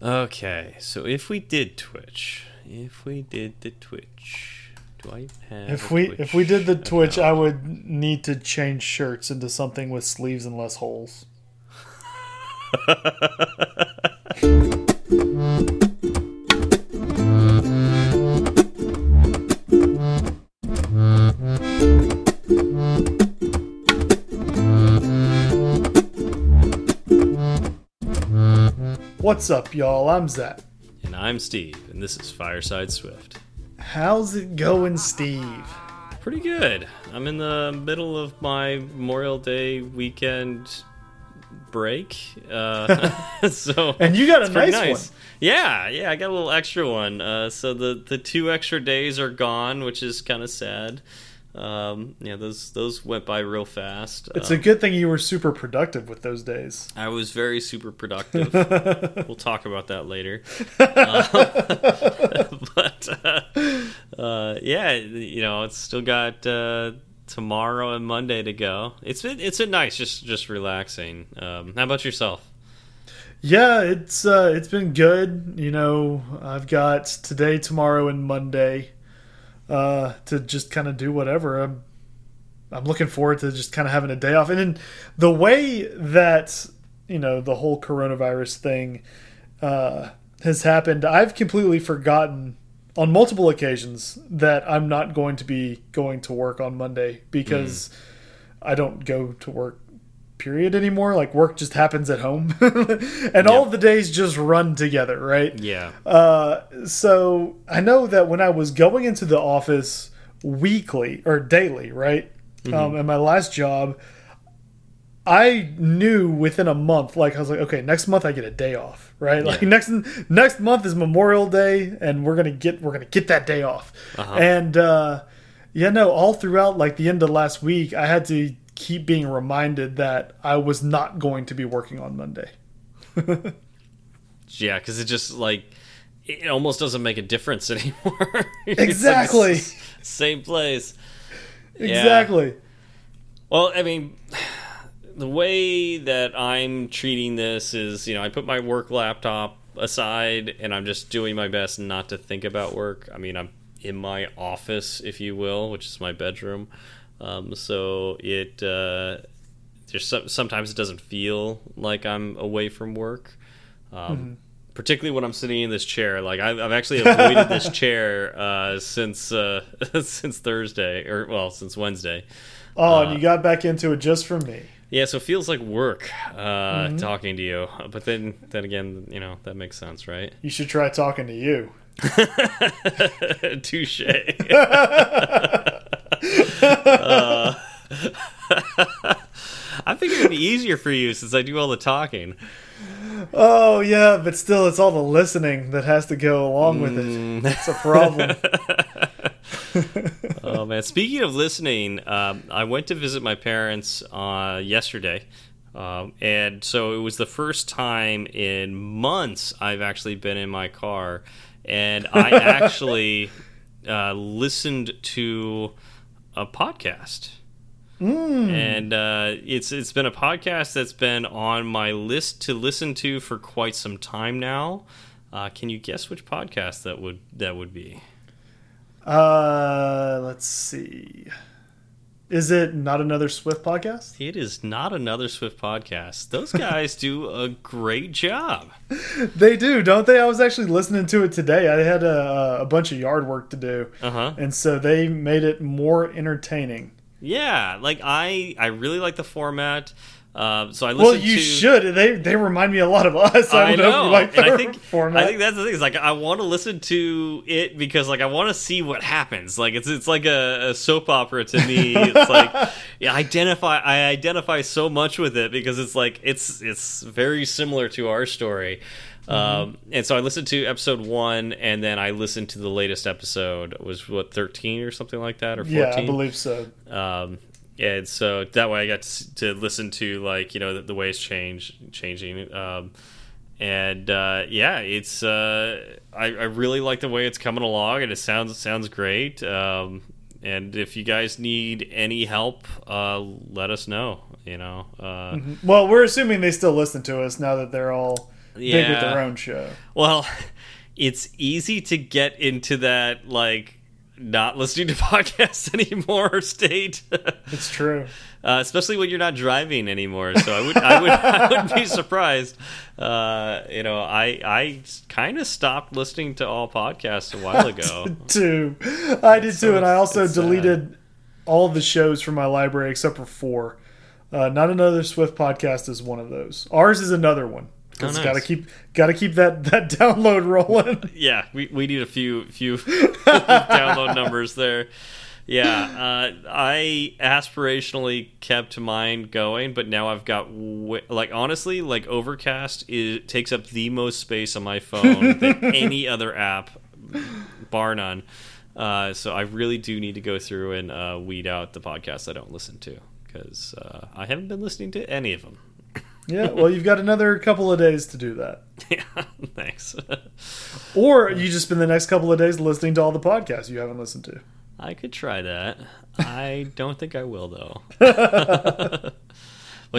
Okay, so if we did Twitch, if we did the Twitch, do I have? If we if we did the Twitch, I would need to change shirts into something with sleeves and less holes. What's up, y'all? I'm Zach. And I'm Steve, and this is Fireside Swift. How's it going, Steve? Pretty good. I'm in the middle of my Memorial Day weekend break, uh, so And you got a pretty nice, one. Yeah, yeah, I got a little extra one. Uh, so the the two extra days are gone, which is kind of sad. Um, yeah, those those went by real fast. It's Um, a good thing you were super productive with those days. I was very super productive. we'll talk about that later. Uh, but uh, uh, yeah, you know, it's still got uh, tomorrow and Monday to go. It's been it's been nice, just just relaxing. Um, how about yourself? Yeah, it's uh, it's been good. You know, I've got today, tomorrow, and Monday uh, to just kind of do whatever. I'm I'm looking forward to just kind of having a day off. And then the way that you know the whole coronavirus thing uh, has happened, I've completely forgotten on multiple occasions that I'm not going to be going to work on Monday because I don't go to work period anymore. Like work just happens at home. And all of the days just run together right? Yeah, uh, so I know that when I was going into the office weekly or daily, right, um, at my last job, I knew within a month, like I was like, okay, next month I get a day off, right? Like next next month is Memorial Day, and we're gonna get we're gonna get that day off, Uh-huh. and uh, yeah, no, all throughout like the end of last week, I had to keep being reminded that I was not going to be working on Monday. yeah, because it just like it almost doesn't make a difference anymore. It's like Exactly. same place. Yeah. Exactly. Well, I mean, the way that I'm treating this is, you know, I put my work laptop aside and I'm just doing my best not to think about work. I mean, I'm in my office, if you will, which is my bedroom. Um, so it uh, there's some, sometimes it doesn't feel like I'm away from work. Um, Particularly when I'm sitting in this chair, like I've, I've actually avoided this chair uh, since uh, since Thursday, or well, since Wednesday. Oh, and you got back into it just for me. Yeah, so it feels like work uh, talking to you, but then then again, you know that makes sense, right? You should try talking to you. Touche. Uh, I think it'd be easier for you since I do all the talking. Oh yeah, but still, it's all the listening that has to go along with it. That's a problem. Oh man! Speaking of listening, um, I went to visit my parents uh, yesterday, um, and so it was the first time in months I've actually been in my car, and I actually uh, listened to a podcast. And uh, it's it's been a podcast that's been on my list to listen to for quite some time now. Uh, can you guess which podcast that would that would be? Uh, let's see. Is it not another Swift podcast? It is not another Swift podcast. Those guys do a great job. They do, don't they? I was actually listening to it today. I had a, a bunch of yard work to do, Uh huh. and so they made it more entertaining. Yeah, like I, I really like the format. Uh, so I Well, you to. should. They they remind me a lot of us. I, I don't know know, like and I think format. I think that's the thing. Is like I want to listen to it because like I want to see what happens. Like it's it's like a, a soap opera to me. It's like yeah, identify. I identify so much with it because it's like it's it's very similar to our story. Mm-hmm. Um, and so I listened to episode one, and then I listened to the latest episode. It was what thirteen or something like that, or fourteen? yeah, I believe so. um, and so that way I got to, to listen to like you know the, the way it's change changing. Um, and uh, yeah, it's uh, I, I really like the way it's coming along, and it sounds sounds great. Um, and if you guys need any help, uh, let us know. You know, uh, Well, we're assuming they still listen to us now that they're all big with their own show. Well, it's easy to get into that like not listening to podcasts anymore state. It's true. Uh, especially when you're not driving anymore. So I would, I would, I wouldn't be surprised. Uh, you know, I, I kind of stopped listening to all podcasts a while ago. too. I did too, and I also it's sad. deleted all the shows from my library except for four. Uh, not another Swift podcast is one of those. Ours is another one. Oh, nice. got to keep got to keep that that download rolling. yeah, we, we need a few few download numbers there. Yeah, uh, I aspirationally kept mine going, but now I've got w like honestly, like Overcast is takes up the most space on my phone than any other app, bar none. Uh, so I really do need to go through and uh, weed out the podcasts I don't listen to because uh, I haven't been listening to any of them. Yeah, well, you've got another couple of days to do that, yeah, thanks. or you just spend the next couple of days listening to all the podcasts you haven't listened to. I could try that. I don't think I will though. but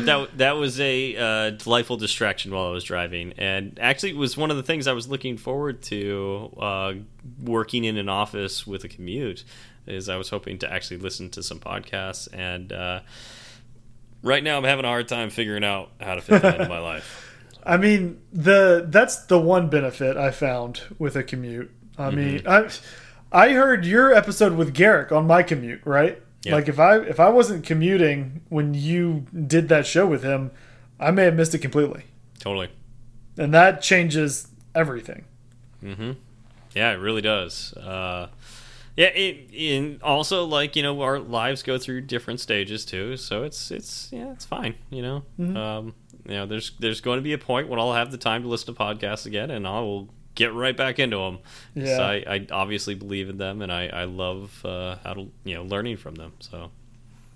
that that was a uh, delightful distraction while I was driving, and actually it was one of the things I was looking forward to uh, working in an office with a commute. Is I was hoping to actually listen to some podcasts, and uh, right now I'm having a hard time figuring out how to fit that into my life. I mean, the that's the one benefit I found with a commute. I mean, I I heard your episode with Garrick on my commute, right? Yeah. Like if I if I wasn't commuting when you did that show with him, I may have missed it completely. Totally. And that changes everything. Mm-hmm. Yeah, it really does. Uh, yeah, it, and also like you know our lives go through different stages too, so it's it's yeah it's fine. You know, um, you know there's there's going to be a point when I'll have the time to listen to podcasts again, and I will get right back into them. Yeah. So I, I obviously believe in them, and I I love uh, how to you know learning from them. So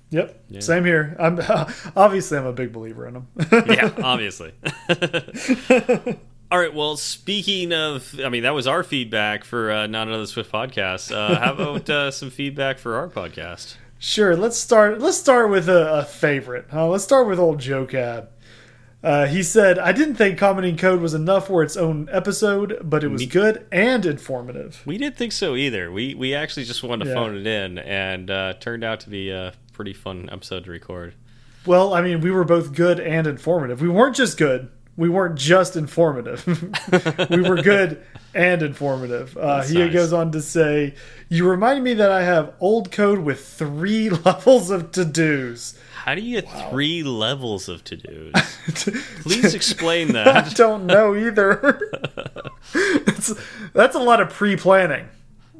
Yep. Yeah. Same here. I'm obviously I'm a big believer in them. yeah, obviously. All right. Well, speaking of, I mean, that was our feedback for uh, not another Swift podcast. Uh, how about uh, some feedback for our podcast? Sure. Let's start. Let's start with a, a favorite. Uh, let's start with old Joe Cab. Uh, he said, "I didn't think commenting code was enough for its own episode, but it was good and informative." We didn't think so either. We we actually just wanted to Yeah. phone it in, and uh, turned out to be a pretty fun episode to record. Well, I mean, we were both good and informative. We weren't just good. We weren't just informative. we were good and informative. Uh, he nice. goes on to say, "You remind me that I have old code with three levels of to dos." How do you get three levels of to dos? Please explain that. I don't know either. it's, that's a lot of pre-planning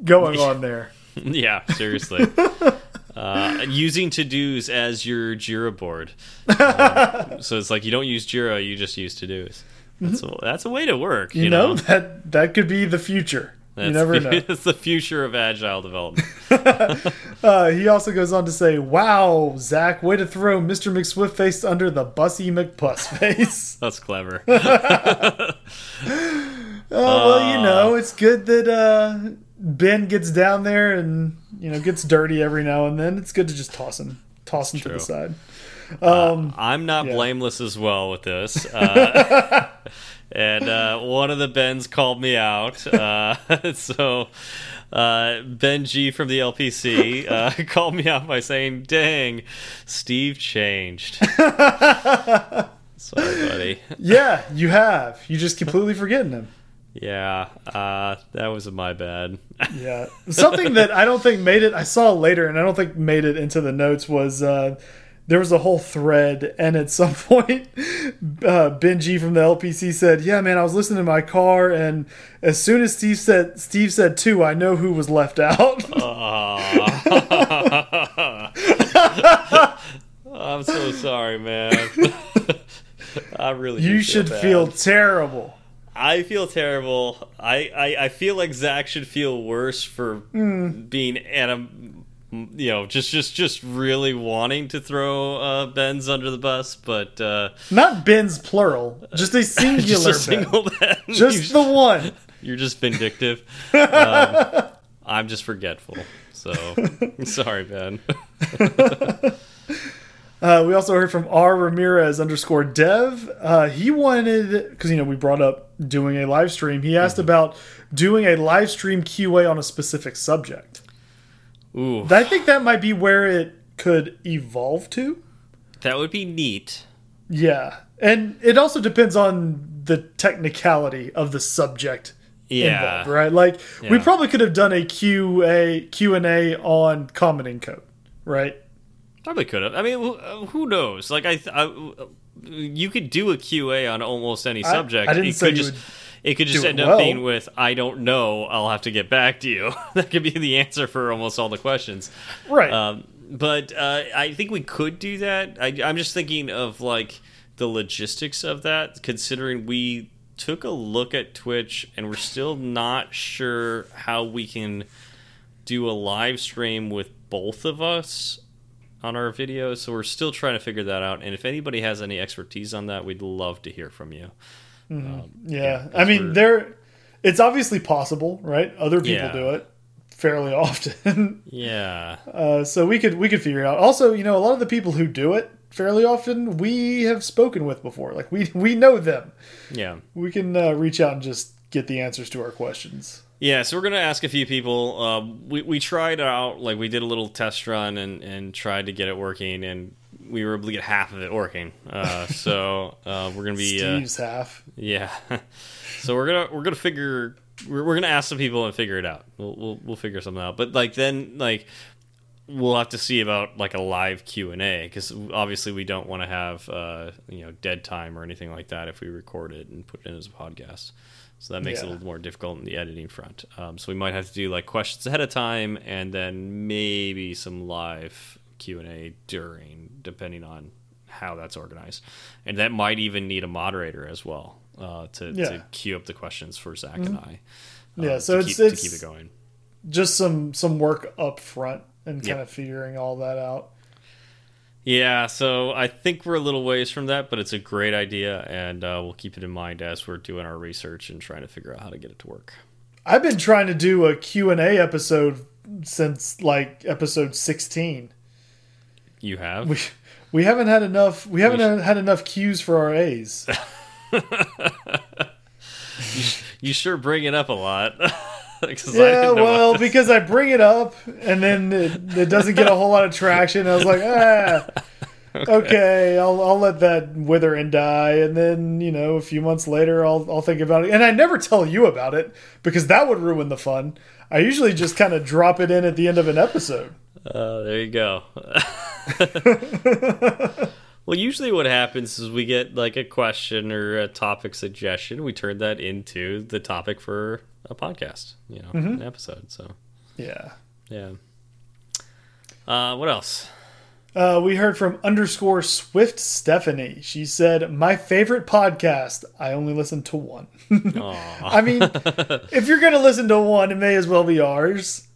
going on there. yeah, seriously. Uh, using to dos as your Jira board. Um, so it's like you don't use Jira, you just use to dos. That's a, that's a way to work. You, You, know, that that could be the future. That's you never the, know. It's the future of agile development. Uh, he also goes on to say, "Wow, Zach, way to throw Mr. McSwift face under the Bussy McPuss face." That's clever. oh well, you know, it's good that uh, Ben gets down there and you know gets dirty every now and then. It's good to just toss him, toss him to the side. Um, I'm not Yeah. blameless as well with this. Uh, and uh, one of the Bens called me out. Uh, so uh, Ben G from the LPC uh, called me out by saying, Dang, Steve changed. Sorry, buddy. yeah, you have. You just completely forgetting him. Yeah, uh, that was my bad. Yeah, something that I don't think made it. I saw later, and I don't think made it into the notes was uh, there was a whole thread, and at some point, uh, Benji from the LPC said, "Yeah, man, I was listening in my car, and as soon as Steve said Steve said two, I know who was left out." Aw. I'm so sorry, man. I really do you should feel terrible. I feel terrible. I, I, I feel like Zach should feel worse for being anim, you know, just just just really wanting to throw uh, Ben's under the bus, but uh, Not Ben's plural, just a singular just a Ben. single Ben. Just the one. You're just vindictive. um, I'm just forgetful. So sorry, Ben. Uh, we also heard from R Ramirez underscore Dev. Uh, he wanted because you know we brought up doing a live stream. He asked Mm-hmm. about doing a live stream QA on a specific subject. Ooh, I think that might be where it could evolve to. that would be neat. Yeah, and it also depends on the technicality of the subject Yeah. involved, right? Like we probably could have done a QA Q and A on commenting code, right? Probably could have. I mean, who, uh, knows? Like I, I, you could do a QA on almost any subject. I didn't it say could just, it could just end up being with "I don't know." I'll have to get back to you. that could be the answer for almost all the questions. Right. Um, but uh, I think we could do that. I, I'm just thinking of like the logistics of that, considering we took a look at Twitch and we're still not sure how we can do a live stream with both of us on our videos. So we're still trying to figure that out. And if anybody has any expertise on that, we'd love to hear from you. Um, Yeah, I mean, there. It's obviously possible, right? Other people Yeah. do it fairly often, yeah. uh, so we could we could figure it out. Also, you know, a lot of the people who do it fairly often, we have spoken with before. Like we we know them. Yeah. We can uh, reach out and just get the answers to our questions. Yeah, so we're gonna ask a few people. Uh, we we tried out, like we did a little test run and and tried to get it working, and we were able to get half of it working. Uh, so uh, we're gonna be uh, Steve's half. yeah. so we're gonna we're gonna figure we're, we're gonna ask some people and figure it out. We'll, we'll we'll figure something out. But like then like we'll have to see about like a live Q and A because obviously we don't want to have uh, you know dead time or anything like that if we record it and put it in as a podcast. So that makes it a little more difficult in the editing front. Um, so we might have to do like questions ahead of time and then maybe some live Q and A during, depending on how that's organized. And that might even need a moderator as well uh, to, Yeah. to queue up the questions for Zach and I. Yeah, uh, so to it's- keep, it's- to keep it going. Just some some work up front and kind Yep. of figuring all that out. Yeah, so I think we're a little ways from that, but it's a great idea, and uh, we'll keep it in mind as we're doing our research and trying to figure out how to get it to work. I've been trying to do a Q&A episode since like episode 16. You have? We we haven't had enough we haven't We had enough cues for our A's. you sure bring it up a lot. yeah, well, because I bring it up and then it, it doesn't get a whole lot of traction. I was like, ah, okay, I'll I'll let that wither and die, and then you know a few months later I'll I'll think about it, and I never tell you about it because that would ruin the fun. I usually just kind of drop it in at the end of an episode. Uh, there you go. well, usually what happens is we get like a question or a topic suggestion. We turn that into the topic for a podcast, you know, Mm-hmm. an episode. So, Yeah. yeah. Uh, what else? Uh, we heard from underscore Swift Stephanie. She said, "My favorite podcast. I only listen to one. I mean, if you're gonna listen to one, it may as well be ours."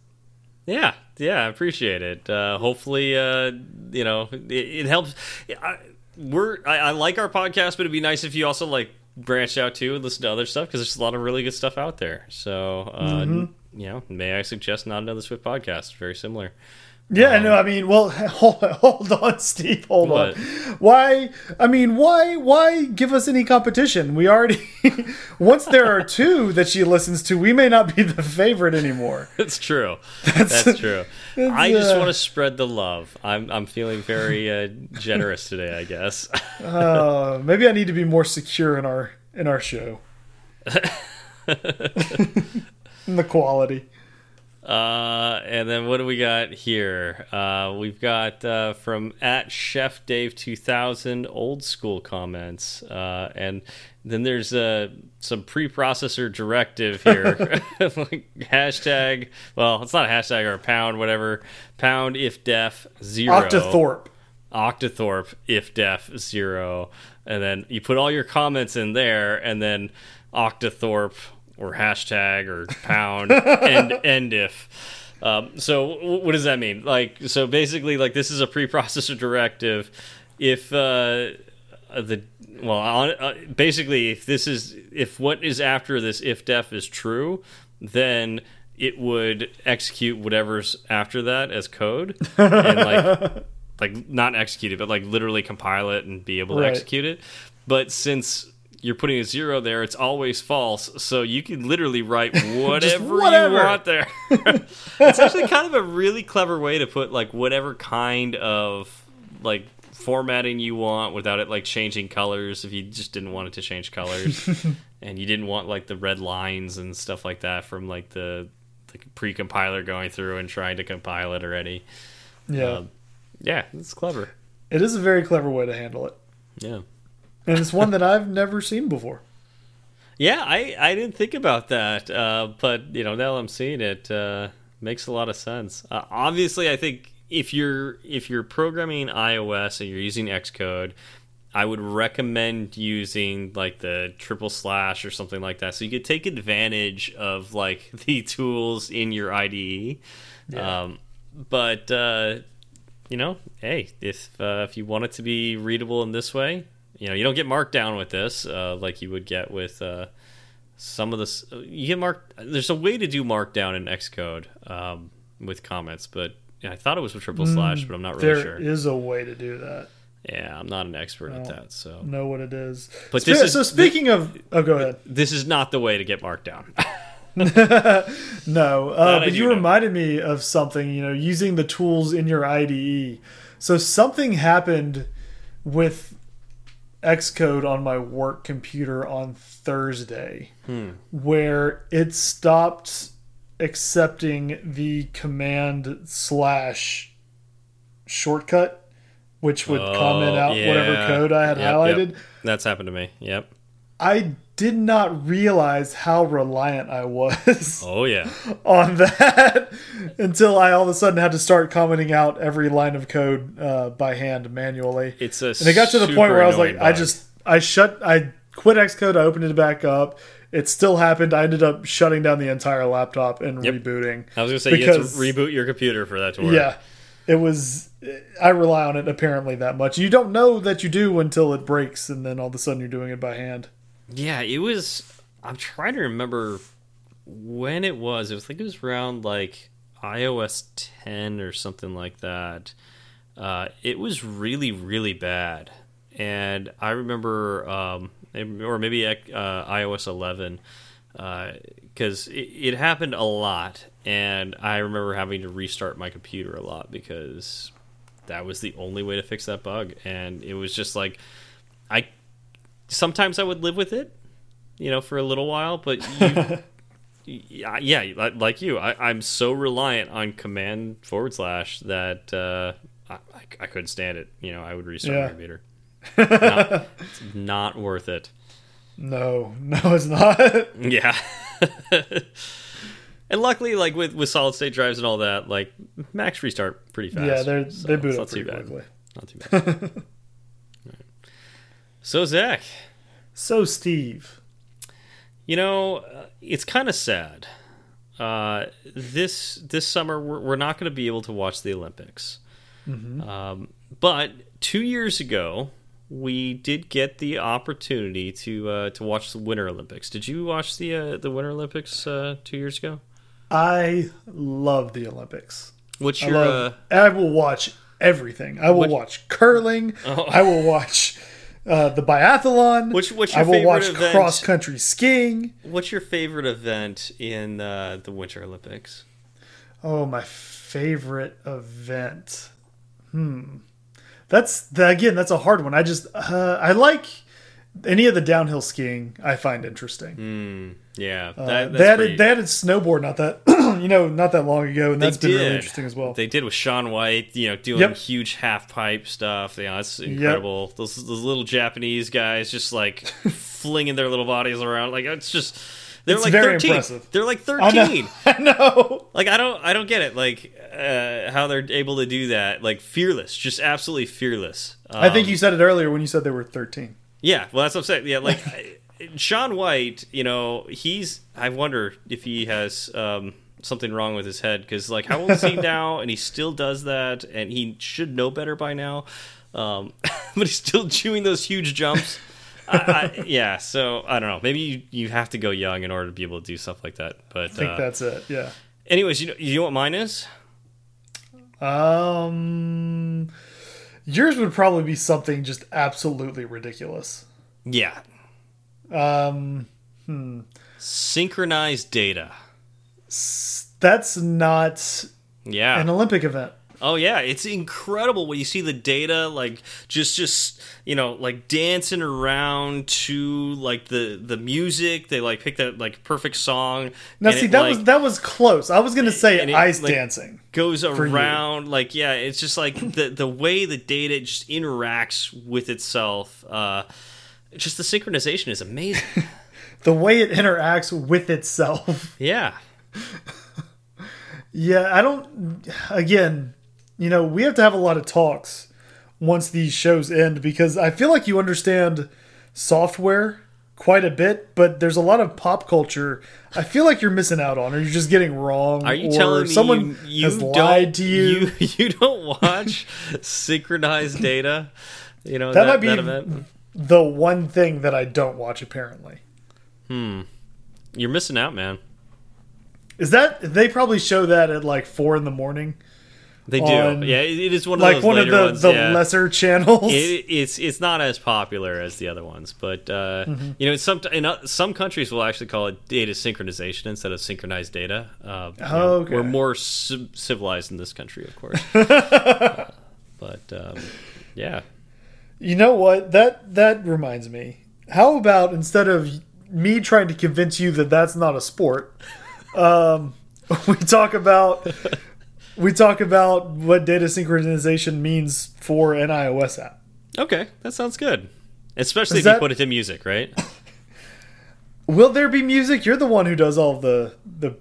Yeah, yeah, I appreciate it. Uh, hopefully, uh, you know, it, it helps. I, we're I, I like our podcast, but it'd be nice if you also like branch out too and listen to other stuff because there's a lot of really good stuff out there. So, uh, you know, may I suggest not another Swift podcast? Very similar. Yeah, I know. I mean, well, hold, hold on, Steve. Hold What? on. Why? I mean, why? Why give us any competition? We already once there are two that she listens to, we may not be the favorite anymore. It's true. That's, true. I just uh, want to spread the love. I'm I'm feeling very uh, generous today. I guess. Uh, maybe I need to be more secure in our in our show. in the quality. Uh, and then what do we got here? Uh, we've got uh, from at Chef Dave two thousand old school comments, uh, and then there's uh, some preprocessor directive here, like hashtag. Well, it's not a hashtag or a pound, whatever. Pound if def zero. Octothorpe. Octothorpe if def zero, and then you put all your comments in there, and then Octothorpe or hashtag or pound and end if. Um, so what does that mean? Like so basically, like this is a preprocessor directive. If uh, the well, uh, basically, if this is if what is after this if def is true, then it would execute whatever's after that as code and like like not execute it, but like literally compile it and be able to execute it. But since you're putting a zero there, it's always false. So you can literally write whatever, whatever. you want there. it's actually kind of a really clever way to put like whatever kind of like formatting you want without it like changing colors if you just didn't want it to change colors and you didn't want like the red lines and stuff like that from like the, the pre-compiler going through and trying to compile it already Yeah, um, yeah it's clever it is a very clever way to handle it, yeah and it's one that I've never seen before. yeah i i didn't think about that uh but you know now i'm seeing it uh makes a lot of sense uh, obviously i think if you're if you're programming ios and you're using xcode I would recommend using like the triple slash or something like that, so you could take advantage of like the tools in your IDE. Yeah. Um, but uh, you know, hey, if uh, if you want it to be readable in this way, you know, you don't get markdown with this uh, like you would get with uh, some of the. You get marked. There's a way to do markdown in Xcode um, with comments, but I thought it was with triple slash, but I'm not really There sure. is a way to do that. Yeah, I'm not an expert at that, so. Know what it is. But this is- so speaking of, oh, go ahead. This is not the way to get marked down. No, uh, but you know. reminded me of something. You know, using the tools in your IDE. So something happened with Xcode on my work computer on Thursday, Hmm. where it stopped accepting the command slash shortcut, which would comment out whatever Oh, code I had Yep, highlighted. yep. That's happened to me. Yep. I did not realize how reliant I was. Oh yeah. on that until I all of a sudden had to start commenting out every line of code uh, by hand manually. It's a And it got to the point where I was like, I just I shut I quit Xcode, I opened it back up. It still happened. I ended up shutting down the entire laptop and Yep. rebooting. I was gonna say you have to because- reboot your computer for that to work. Yeah. It was I rely on it apparently that much. You don't know that you do until it breaks and then all of a sudden you're doing it by hand. Yeah, it was. I'm trying to remember when it was. It was like it was around like iOS 10 or something like that. Uh, it was really really bad, and I remember, um, or maybe uh, iOS 11, because it, it happened a lot, and I remember having to restart my computer a lot because that was the only way to fix that bug, and it was just like I sometimes I would live with it, you know, for a little while. But you, yeah, yeah, like you, I, I'm so reliant on command forward slash that uh, I, I, couldn't stand it. You know, I would restart Yeah. my computer. Not, it's not worth it. No, no it's not. Yeah. and luckily, like with with solid state drives and all that, like Macs restart pretty fast. yeah, they're so they boot up pretty quickly. Not too bad. So Zach, So Steve, You know, uh, it's kind of sad. Uh, this this summer, we're, we're not going to be able to watch the Olympics. Um, but two years ago, we did get the opportunity to uh, to watch the Winter Olympics. Did you watch the uh, the Winter Olympics uh, two years ago? I love the Olympics. What's I your love. uh, I will watch everything. I will What- watch curling. Oh. I will watch uh, the biathlon. What's- what's I will watch event? cross country skiing. what's your favorite event in uh, the Winter Olympics? Oh, my favorite event. Hmm. That's the, again. That's a hard one. I just uh, I like any of the downhill skiing. I find interesting. Hmm. Yeah, Uh, they that's added pretty- they added snowboard not that you know not that long ago, and They that's been really did. interesting as well. They did with Shaun White, you know, doing Yep. huge half pipe stuff. You know, that's incredible. Those those little Japanese guys just like flinging their little bodies around. Like it's just they're It's like thirteen. impressive. They're like I know. thirteen. I know. Like I don't I don't get it. Like uh, how they're able to do that. Like fearless, just absolutely fearless. I think Um, you said it earlier when you said they were thirteen. yeah, well, that's what I'm saying. Yeah, like Shaun White, you know, he's. I wonder if he has um, something wrong with his head because, like, how old is he now? And he still does that, and he should know better by now. Um, but he's still chewing those huge jumps. I, I, yeah, so I don't know. Maybe you, you have to go young in order to be able to do stuff like that. But I think uh, that's it. Yeah. anyways, you know, you know what mine is? Um, Yours would probably be something just absolutely ridiculous. Yeah. Um, hmm. Synchronized data. That's not Yeah. an Olympic event. Oh yeah, it's incredible when you see the data like just just you know like dancing around to like the the music. They like pick that like perfect song. Now, see, it, that like, was that was close. I was going to say it, ice like, dancing. goes around like yeah. It's just like the the way the data just interacts with itself. Uh, just the synchronization is amazing. The way it interacts with itself. yeah. Yeah, I don't. Again, you know, we have to have a lot of talks once these shows end because I feel like you understand software quite a bit, but there's a lot of pop culture I feel like you're missing out on, or you're just getting wrong. Are you or telling me someone you, you has lied to you? you? You don't watch synchronized data. You know That that, might be- that event. The one thing that I don't watch, apparently, Hmm. You're missing out, man. is that they probably show that at like four in the morning, They do. On- yeah, it, is one of like one of the ones. the yeah. lesser channels. It, it's it's not as popular as the other ones, but uh, Mm-hmm. you know, some in uh, some countries will actually call it data synchronization instead of synchronized data. Uh, you know, Okay. We're more civilized in this country, of course. But um, yeah, You know what? That that reminds me. How about instead of me trying to convince you that that's not a sport, um, we talk about we talk about what data synchronization means for an iOS app. okay, that sounds good. Especially Is if you put it to music, right? Will there be music? You're the one who does all the the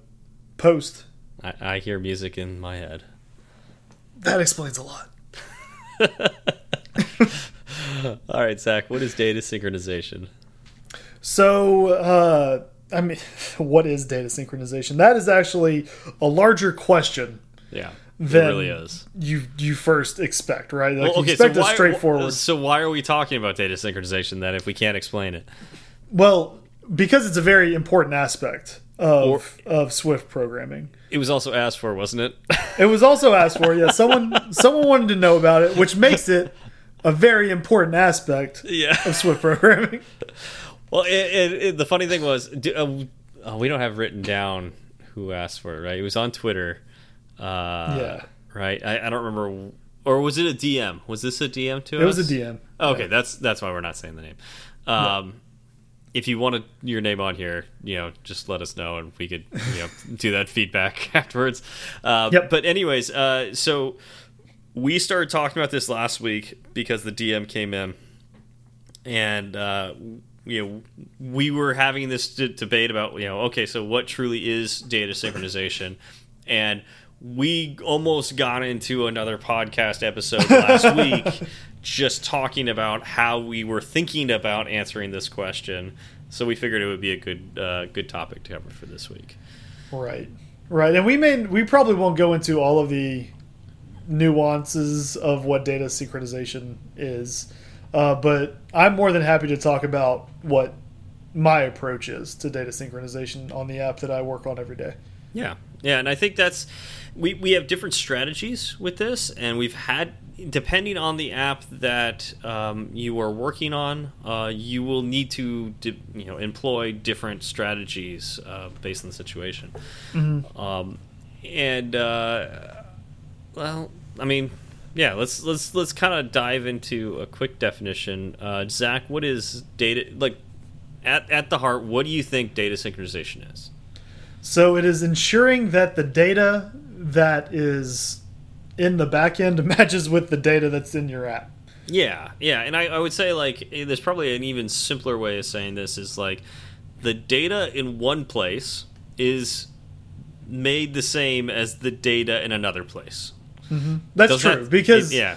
post. I, I hear music in my head. That explains a lot. All right, Zach, what is data synchronization? So, uh, I mean, what is data synchronization? That is actually a larger question Yeah, than it really is. you you first expect, right? Like Well, you expect a why, straightforward. So why are we talking about data synchronization then if we can't explain it? Well, because it's a very important aspect of Or- of Swift programming. It was also asked for, wasn't it? It was also asked for. Yeah, someone someone wanted to know about it, which makes it a very important aspect yeah. of Swift programming. Well, it, it, it, the funny thing was, uh, oh, we don't have written down who asked for it, right? It was on Twitter. Uh, Yeah. Right. I, I don't remember, or was it a DM? Was this a DM to It us? It was a DM. Okay, that's that's why we're not saying the name. Um, If you wanted your name on here, you know, just let us know, and we could, you know, do that feedback afterwards. Uh, Yep. But anyways, uh, so we started talking about this last week because the DM came in, and uh, you know, we were having this d- debate about, you know, okay, so what truly is data synchronization, and we almost got into another podcast episode last week just talking about how we were thinking about answering this question. So we figured it would be a good uh, good topic to cover for this week. Right. Right. And we may we probably won't go into all of the nuances of what data synchronization is. Uh, but I'm more than happy to talk about what my approach is to data synchronization on the app that I work on every day. Yeah, yeah, and I think that's we we have different strategies with this, and we've had depending on the app that um, you are working on, uh, you will need to di- you know employ different strategies uh, based on the situation. Um, and uh, well, I mean, yeah, let's let's let's kind of dive into a quick definition. Uh, Zach, what is data like? At, at the heart, what do you think data synchronization is? So it is ensuring that the data that is in the backend matches with the data that's in your app. Yeah, yeah, and I, I would say like eh, there's probably an even simpler way of saying this is like the data in one place is made the same as the data in another place. That's Does true that- because yeah,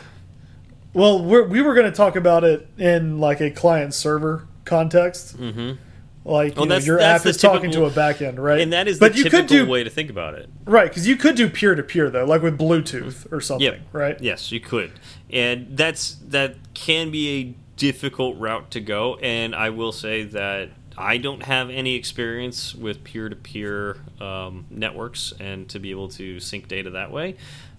well, we're, we were going to talk about it in like a client server context. Mhm. Like Well, you know, your app is talking to a backend, right? and that is but the you typical could do way to think about it. right because you could do peer to peer though, like with Bluetooth or something, Yeah, right? Yes, you could, and that's that can be a difficult route to go. And I will say that I don't have any experience with peer-to-peer um, networks and to be able to sync data that way.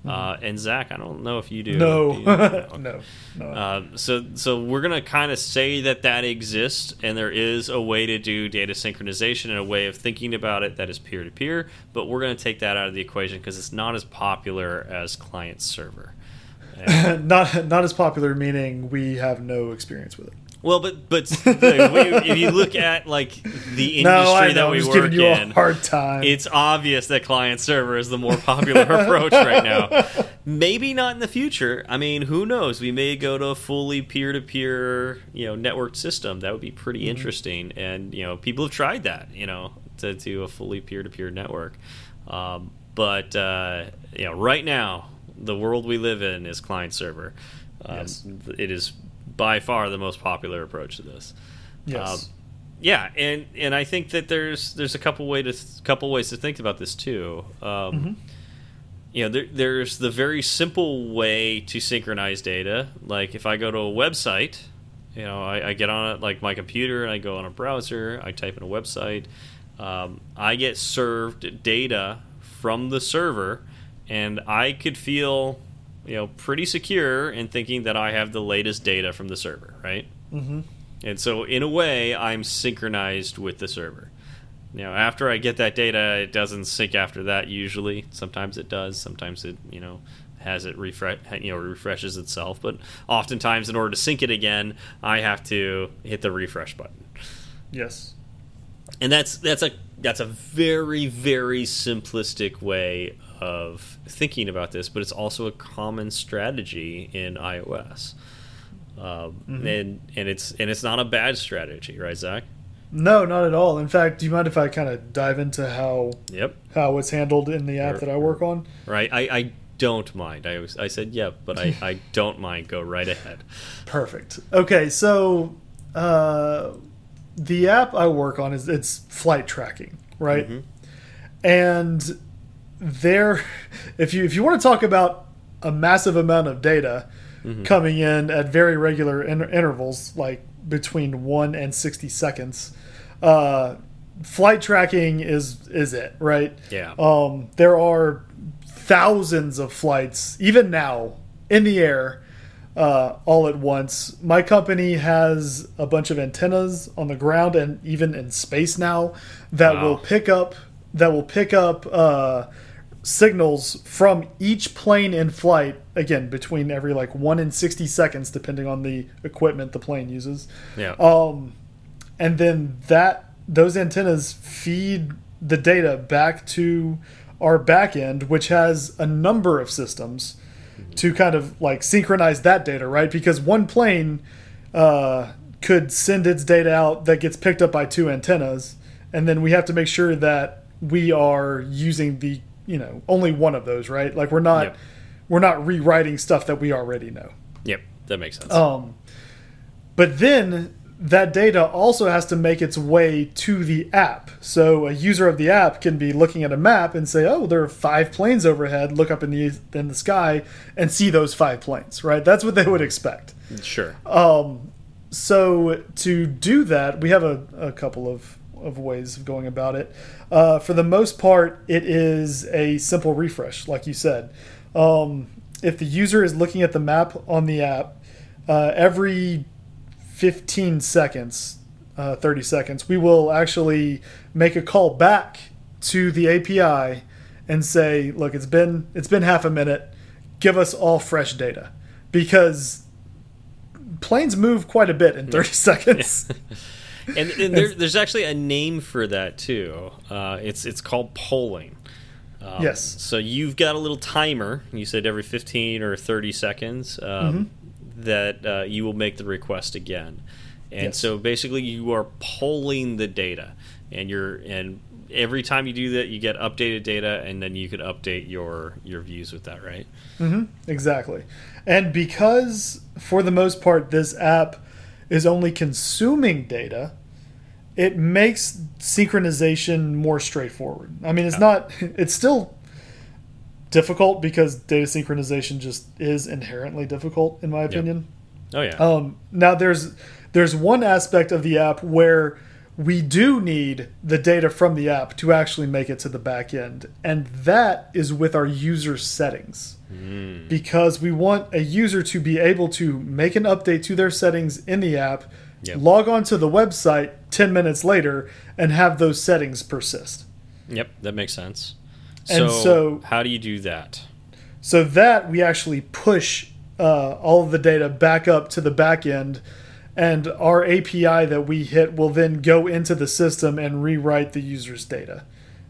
Uh, and Zach, I don't know if you do. No, Do you? no, no. Uh, so, so we're gonna kind of say that that exists, and there is a way to do data synchronization and a way of thinking about it that is peer to peer. But we're gonna take that out of the equation because it's not as popular as client server. Not not as popular, meaning we have no experience with it. Well, but but the- if you look at like the industry No, I know. that I'm we just work giving you in, a hard time. it's obvious that client server is the more popular approach right now. Maybe not in the future. I mean, who knows? We may go to a fully peer-to-peer, you know, networked system. That would be pretty Mm-hmm. interesting. And you know, people have tried that. You know, to do a fully peer-to-peer network. Um, but uh, you know, right now, the world we live in is client server. Um, Yes. It is by far the most popular approach to this. yes. Um, yeah, and and I think that there's there's a couple way to couple ways to think about this too. Um, Mm-hmm. You know, there, there's the very simple way to synchronize data. Like if I go to a website, you know, I, I get on it like my computer and I go on a browser, I type in a website, um, I get served data from the server, and I could feel you know pretty secure in thinking that I have the latest data from the server, right? hmm And so, in a way, I'm synchronized with the server. Now, after I get that data, it doesn't sync after that usually. Sometimes it does. Sometimes it, you know, has it refresh, you know, refreshes itself. But oftentimes, in order to sync it again, I have to hit the refresh button. Yes. And that's that's a that's a very very simplistic way of thinking about this, but it's also a common strategy in iOS. Um, and and it's and it's not a bad strategy, right, Zach? No, not at all. In fact, do you mind if I kind of dive into how Yep. how it's handled in the app that I work on? Right. I, I don't mind. I was, I said yep, but I, I don't mind. Go right ahead. Perfect. Okay, so uh, the app I work on is it's flight tracking, right? Mhm. And there, if you if you want to talk about a massive amount of data Mm-hmm. coming in at very regular in intervals, like between one and sixty seconds, uh, flight tracking is is it right? Yeah. Um, there are thousands of flights, even now, in the air, uh, all at once. My company has a bunch of antennas on the ground and even in space now that Wow. will pick up that will pick up uh, signals from each plane in flight. Again, between every like one and sixty seconds, depending on the equipment the plane uses Yeah. um, and then that those antennas feed the data back to our back end, which has a number of systems to kind of like synchronize that data, right? Because one plane uh, could send its data out that gets picked up by two antennas, and then we have to make sure that we are using the you know only one of those, right? Like we're not Yep. we're not rewriting stuff that we already know. Yep. That makes sense. Um, but then that data also has to make its way to the app. So a user of the app can be looking at a map and say, "Oh, there are five planes overhead." Look up in the in the sky and see those five planes. Right? That's what they would expect. sure. Um, so to do that, we have a, a couple of, of ways of going about it. Uh, for the most part, it is a simple refresh, like you said. Um, if the user is looking at the map on the app, uh, every 15 seconds, uh, 30 seconds, we will actually make a call back to the API and say, "Look, it's been it's been half a minute. Give us all fresh data," because planes move quite a bit in 30 seconds. and, and there, there's actually a name for that too. Uh, it's it's called polling. Um, Yes. So you've got a little timer. You said every 15 or 30 seconds um, that uh, you will make the request again. And Yes. so basically, you are polling the data, and you're and every time you do that, you get updated data, and then you can update your your views with that, right? hmm Exactly. And because, for the most part, this app is only consuming data, it makes synchronization more straightforward. I mean, it's not, it's still difficult because data synchronization just is inherently difficult, in my opinion. Oh yeah. Um, now there's there's one aspect of the app where we do need the data from the app to actually make it to the back end. And that is with our user settings. Mm. Because we want a user to be able to make an update to their settings in the app, yep. log on to the website 10 minutes later, and have those settings persist. Yep, that makes sense. And so, so how do you do that? So that we actually push uh, all of the data back up to the back end, and our API that we hit will then go into the system and rewrite the user's data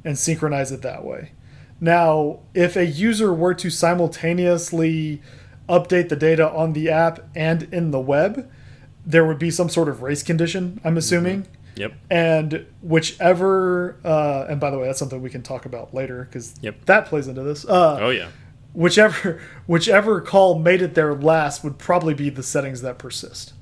and synchronize it that way. Now, if a user were to simultaneously update the data on the app and in the web, there would be some sort of race condition, I'm assuming. Mm -hmm. Yep. And whichever, uh, and by the way, that's something we can talk about later because yep. that plays into this. Uh, oh yeah. Whichever whichever call made it there last would probably be the settings that persist.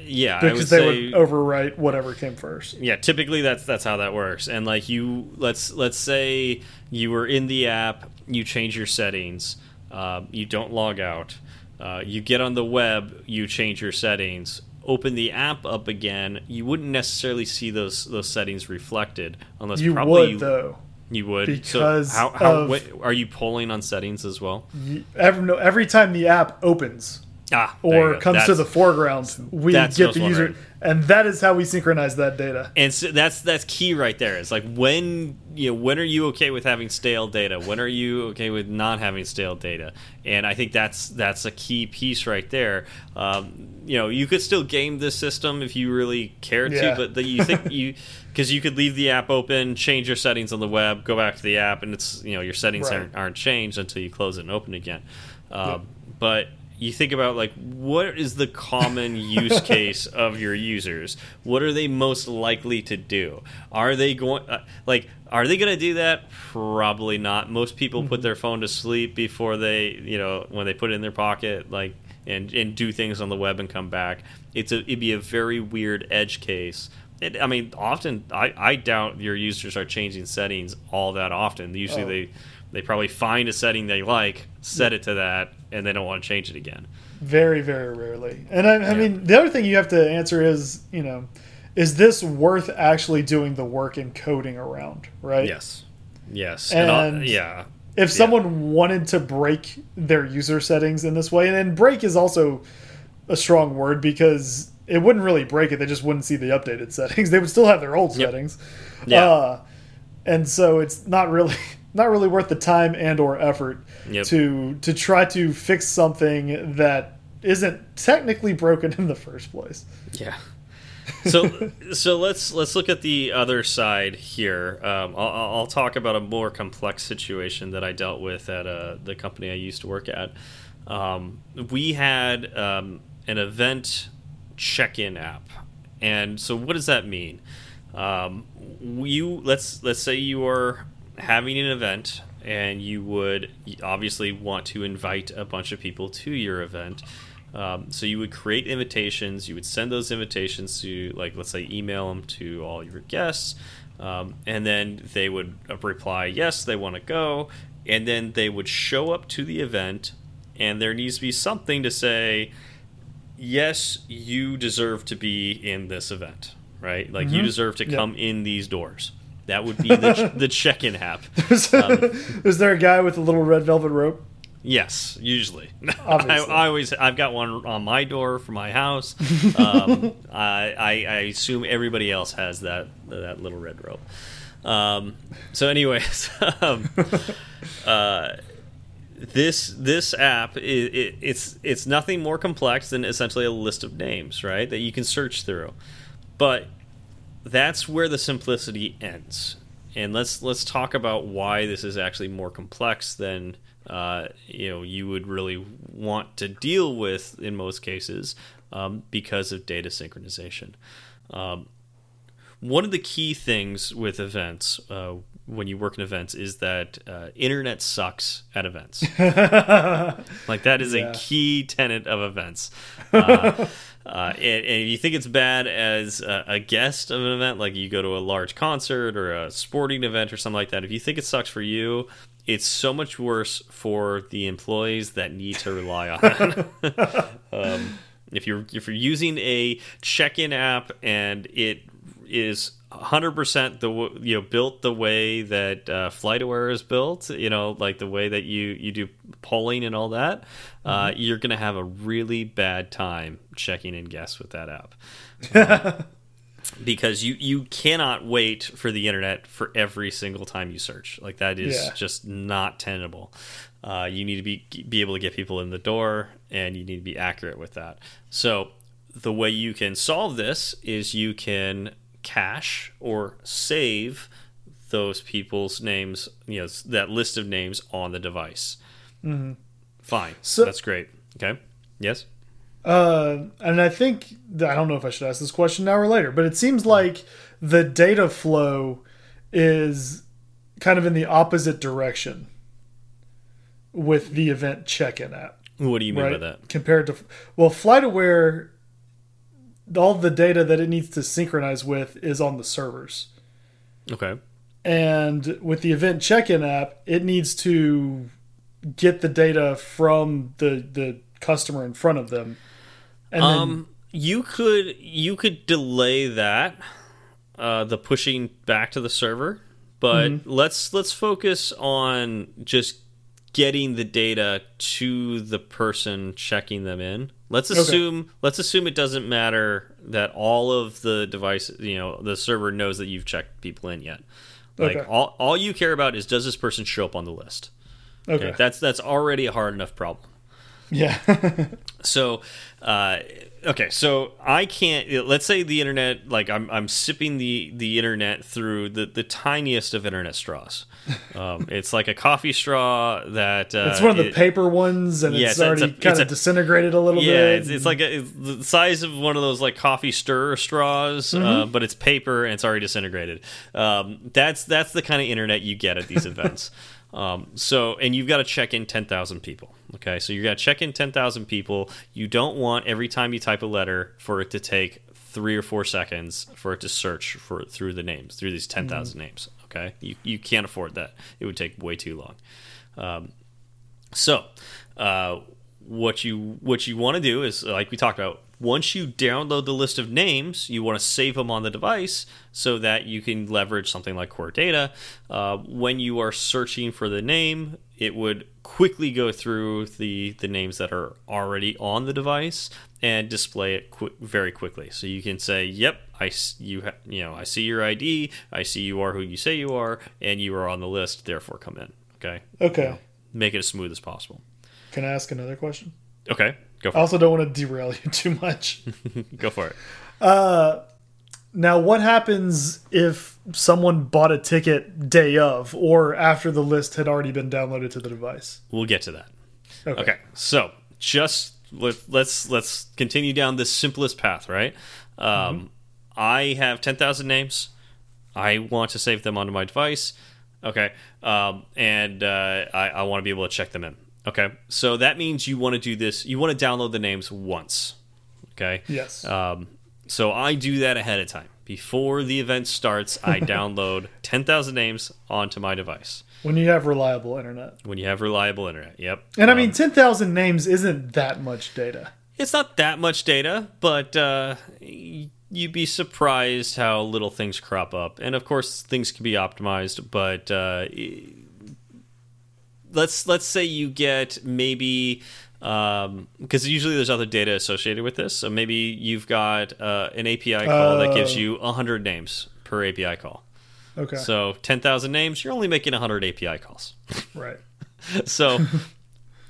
Yeah, because would they say, would overwrite whatever came first. Yeah, typically that's that's how that works. And like you, let's let's say you were in the app, you change your settings, uh, you don't log out. Uh, you get on the web, you change your settings, open the app up again, you wouldn't necessarily see those those settings reflected unless you probably would you, though. You would because so how, how of, what, are you polling on settings as well? Every no, every time the app opens, ah, or comes to the foreground, we get the user, and that is how we synchronize that data. And so that's that's key right there. It's like when you know when are you okay with having stale data? When are you okay with not having stale data? And I think that's that's a key piece right there. Um, you know, you could still game this system if you really cared yeah. to, but the, you think you because you could leave the app open, change your settings on the web, go back to the app, and it's you know your settings right. aren't, aren't changed until you close it and open it again. Um, yep. But you think about like what is the common use case of your users what are they most likely to do are they going uh, like are they going to do that probably not most people put mm-hmm. their phone to sleep before they you know when they put it in their pocket like and and do things on the web and come back it's a it'd be a very weird edge case it, I mean, often I, I doubt your users are changing settings all that often. Usually, oh. they they probably find a setting they like, set it to that, and they don't want to change it again. Very, very rarely. And I, I yeah. mean, the other thing you have to answer is, you know, is this worth actually doing the work and coding around, right? Yes. Yes. And, and yeah. If someone yeah. wanted to break their user settings in this way, and, and break is also a strong word because it wouldn't really break it. They just wouldn't see the updated settings. They would still have their old yep. settings. Yeah. Uh, and so it's not really not really worth the time and or effort yep. to to try to fix something that isn't technically broken in the first place. Yeah. so so let's let's look at the other side here. Um, I'll, I'll, talk about a more complex situation that I dealt with at uh, the company I used to work at. Um, we had um, an event check-in app, and so what does that mean? Um, you let's let's say you are having an event and you would obviously want to invite a bunch of people to your event. Um, so you would create invitations. You would send those invitations to, like, let's say, email them to all your guests, um, and then they would reply, "Yes, they want to go," and then they would show up to the event, and there needs to be something to say, "Yes, you deserve to be in this event." Right? Like mm -hmm. you mm-hmm. deserve to yep. come in these doors. That would be the, the check-in app. Um, is there a guy with a little red velvet rope? Yes, usually. I, I, always I've got one on my door for my house. Um, I, I, I assume everybody else has that that little red rope. Um, so, anyways, um, uh, this this app it, it, it's it's nothing more complex than essentially a list of names, right? That you can search through, but that's where the simplicity ends. And let's let's talk about why this is actually more complex than uh, you know you would really want to deal with in most cases um, because of data synchronization. Um, one of the key things with events uh, when you work in events is that uh, internet sucks at events. like that is yeah. a key tenet of events. Uh, and, and, if you think it's bad as a, a, guest of an event, like you go to a large concert or a sporting event or something like that, if you think it sucks for you, it's so much worse for the employees that need to rely on it. um, if you're if you're using a check-in app and it is 100% the you know built the way that uh, FlightAware is built, you know, like the way that you you do polling and all that, mm -hmm. uh, you're going to have a really bad time checking in guests with that app. Um, because you you cannot wait for the internet for every single time you search. Like that is yeah. just not tenable. Uh, you need to be be able to get people in the door, and you need to be accurate with that. So the way you can solve this is you can cache or save those people's names, you know, that list of names on the device. Mm -hmm. Fine. So that's great. Okay. Yes. Uh, and I think I don't know if I should ask this question now or later, but it seems like the data flow is kind of in the opposite direction with the event check-in app. What do you mean right? by that? Compared to well, FlightAware all the data that it needs to synchronize with is on the servers. Okay. And with the event check-in app, it needs to get the data from the the customer in front of them. And um, then, you could you could delay that, uh, the pushing back to the server, but mm -hmm. let's let's focus on just getting the data to the person checking them in. Let's assume okay. let's assume it doesn't matter that all of the devices, you know, the server knows that you've checked people in yet. Like okay. all all you care about is does this person show up on the list? Okay. okay. That's that's already a hard enough problem. Yeah. so, uh, okay, so I can't. Let's say the internet, like I'm, I'm sipping the the internet through the the tiniest of internet straws. Um, it's like a coffee straw that uh, it's one of the it, paper ones, and yeah, it's, it's already a, kind of disintegrated a little yeah, bit. Yeah, it's, it's, like a, it's the size of one of those like coffee stir straws, mm -hmm. uh, mm-hmm. but it's paper and it's already disintegrated. Um, that's that's the kind of internet you get at these events. Um, so, and you've got to check in 10,000 people. Okay, so you got to check in 10,000 people. You don't want every time you type a letter for it to take three or four seconds for it to search for through the names, through these 10,000 mm -hmm. names. Okay, you, you can't afford that. It would take way too long. Um, so, uh, what you what you want to do is like we talked about once you download the list of names, you want to save them on the device so that you can leverage something like Core Data. Uh, when you are searching for the name, it would quickly go through the, the names that are already on the device and display it qu very quickly. So you can say, "Yep, I you you know I see your ID, I see you are who you say you are, and you are on the list. Therefore, come in." Okay. Okay. You know, make it as smooth as possible. Can I ask another question? Okay. Go I also it. don't want to derail you too much. Go for it. Uh, now, what happens if someone bought a ticket day of or after the list had already been downloaded to the device? We'll get to that. Okay. okay so just let, let's let's continue down this simplest path, right? Um, mm -hmm. I have ten thousand names. I want to save them onto my device. Okay, um, and uh, I, I want to be able to check them in. Okay, so that means you want to do this. You want to download the names once. Okay. Yes. Um, so I do that ahead of time. Before the event starts, I download 10,000 names onto my device. When you have reliable internet. When you have reliable internet, yep. And um, I mean, 10,000 names isn't that much data. It's not that much data, but uh, you'd be surprised how little things crop up. And of course, things can be optimized, but uh, let's let's say you get maybe um, because usually there's other data associated with this. So maybe you've got uh, an API call uh, that gives oh. you 100 names per API call. Okay. So 10,000 names, you're only making 100 API calls. Right. so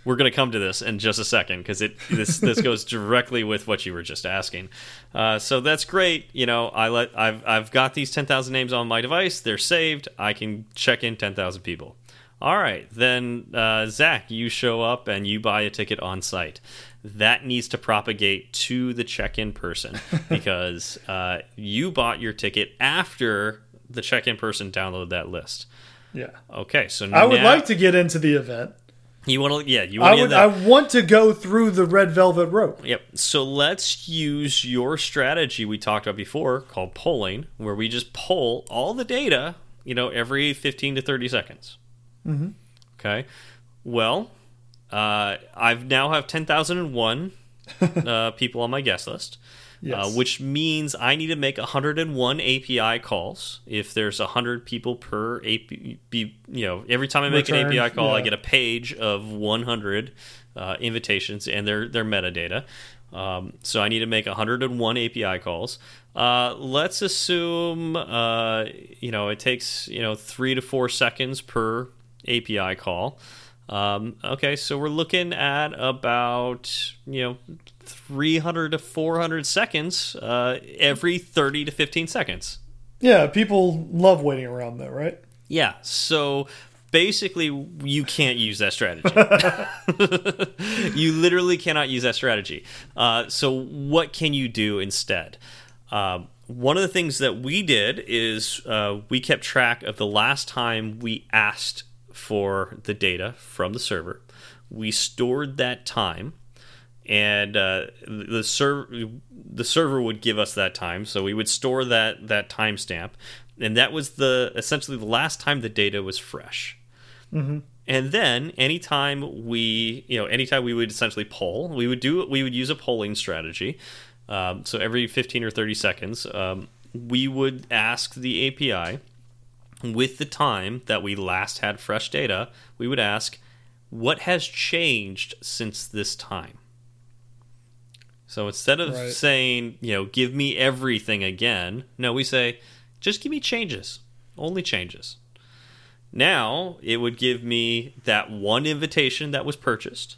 we're going to come to this in just a second because it this this goes directly with what you were just asking. Uh, so that's great. You know, I let I've I've got these 10,000 names on my device. They're saved. I can check in 10,000 people. All right, then uh, Zach, you show up and you buy a ticket on site. That needs to propagate to the check-in person because uh, you bought your ticket after the check-in person download that list. Yeah. Okay, so I would like to get into the event. You want to, yeah, you want I would, I want to go through the red velvet rope. Yep. So let's use your strategy we talked about before, called polling, where we just poll all the data, you know, every fifteen to thirty seconds. Mm -hmm. Okay. Well, uh, I've now have ten thousand and one uh, people on my guest list. Yes. which means I need to make 101 API calls. If there's 100 people per API, you know, every time I make Return, an API call, I get a page of 100 uh, invitations and their their metadata. Um, so I need to make 101 API calls. Uh, let's assume uh, you know it takes you know three to four seconds per API call. Um, okay, so we're looking at about you know 300 to 400 seconds uh, every 30 to 15 seconds. Yeah, people love waiting around though, right? Yeah, so basically you can't use that strategy. you literally cannot use that strategy. Uh, so what can you do instead? Um, one of the things that we did is uh, we kept track of the last time we asked for the data from the server. We stored that time and uh, the server the server would give us that time, so we would store that that timestamp, and that was the essentially the last time the data was fresh. Mm-hmm. And then anytime we you know anytime we would essentially poll, we would do we would use a polling strategy. Um, so every 15 or 30 seconds, um, we would ask the API with the time that we last had fresh data. We would ask, what has changed since this time? So instead of Right. saying, you know, give me everything again, no, we say, just give me changes, only changes. Now it would give me that one invitation that was purchased,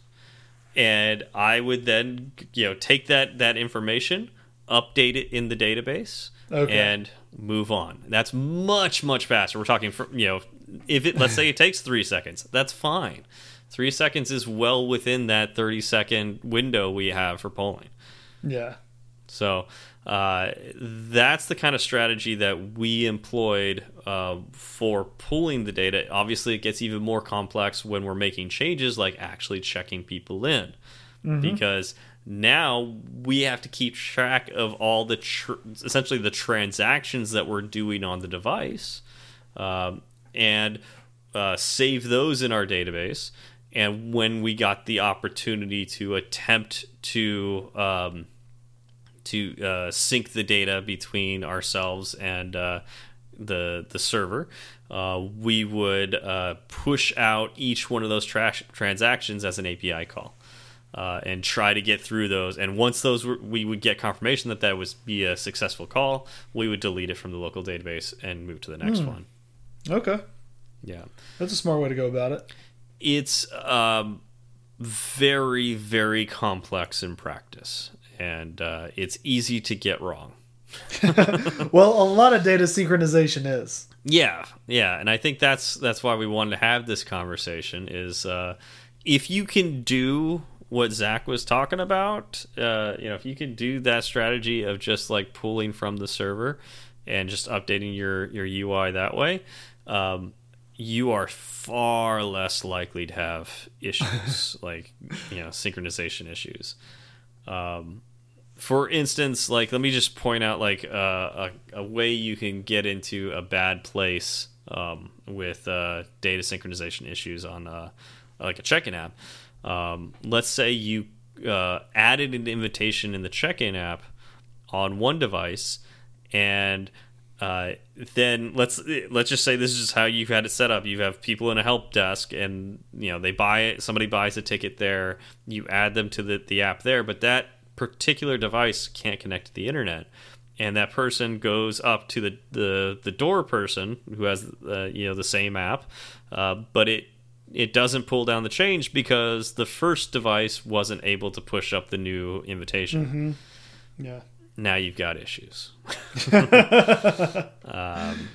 and I would then, you know, take that that information, update it in the database, Okay. and move on. That's much much faster. We're talking, for, you know, if it let's say it takes three seconds, that's fine. Three seconds is well within that thirty second window we have for polling. Yeah. So uh, that's the kind of strategy that we employed uh, for pulling the data. Obviously, it gets even more complex when we're making changes, like actually checking people in, because now we have to keep track of all the tr essentially the transactions that we're doing on the device, um, and uh, save those in our database. And when we got the opportunity to attempt to um, to uh, sync the data between ourselves and uh, the the server. Uh, we would uh, push out each one of those tra transactions as an API call uh, and try to get through those. And once those were, we would get confirmation that that was be a successful call, we would delete it from the local database and move to the next one. Okay. Yeah, That's a smart way to go about it. it's um, very very complex in practice, and uh, it's easy to get wrong. Well, a lot of data synchronization is. Yeah, yeah, and I think that's that's why we wanted to have this conversation. Is uh, if you can do what Zach was talking about, uh, you know, if you can do that strategy of just like pulling from the server and just updating your your UI that way, um, you are far less likely to have issues like you know synchronization issues. Um, for instance, like let me just point out like uh, a, a way you can get into a bad place um, with uh, data synchronization issues on uh, like a check-in app. Um, let's say you uh, added an invitation in the check-in app on one device, and uh, then let's let's just say this is how you've had it set up. You have people in a help desk, and you know they buy it. Somebody buys a ticket there. You add them to the the app there, but that particular device can't connect to the internet and that person goes up to the the, the door person who has uh, you know the same app uh, but it it doesn't pull down the change because the first device wasn't able to push up the new invitation Yeah. Now you've got issues um,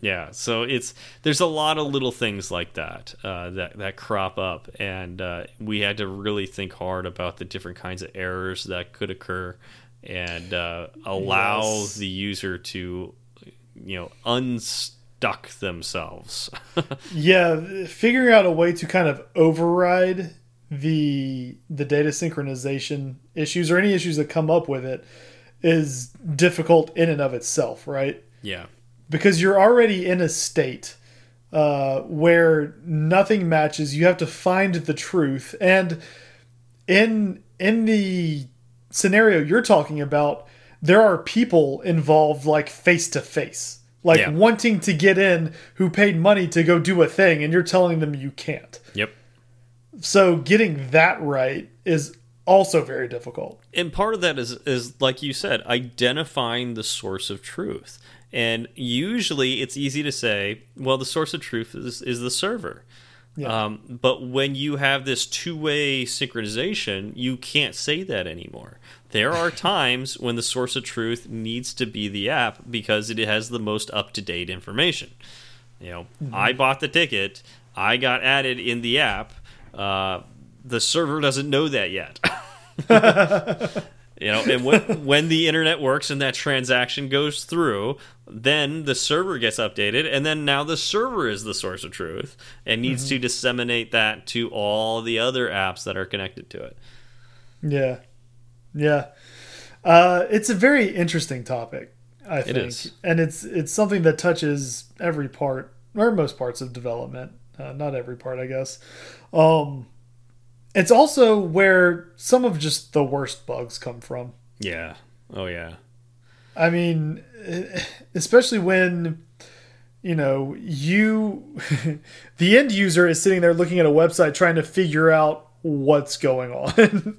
yeah so it's there's a lot of little things like that uh, that that crop up and uh, we had to really think hard about the different kinds of errors that could occur and uh, allow Yes. the user to you know unstuck themselves Yeah, figuring out a way to kind of override the the data synchronization issues or any issues that come up with it is difficult in and of itself, right? yeah Because you're already in a state uh, where nothing matches. You have to find the truth, and in in the scenario you're talking about, there are people involved like face to face, like Yeah. wanting to get in who paid money to go do a thing, and you're telling them you can't. Yep. So getting that right is also very difficult. and part of that is is like you said identifying the source of truth. And usually it's easy to say well the source of truth is, is the server. Yeah. um, but when you have this two-way synchronization you can't say that anymore. There are times when the source of truth needs to be the app because it has the most up-to-date information. You know i bought the ticket. I got added in the app. Uh, the server doesn't know that yet you know and when when the internet works and that transaction goes through then the server gets updated and then now the server is the source of truth and needs to disseminate that to all the other apps that are connected to it Yeah, yeah. Uh, it's a very interesting topic. I think, and it's it's something that touches every part or most parts of development. Uh, not every part, I guess. Um, it's also where some of just the worst bugs come from. yeah oh yeah I mean, especially when you know you the end user is sitting there looking at a website trying to figure out what's going on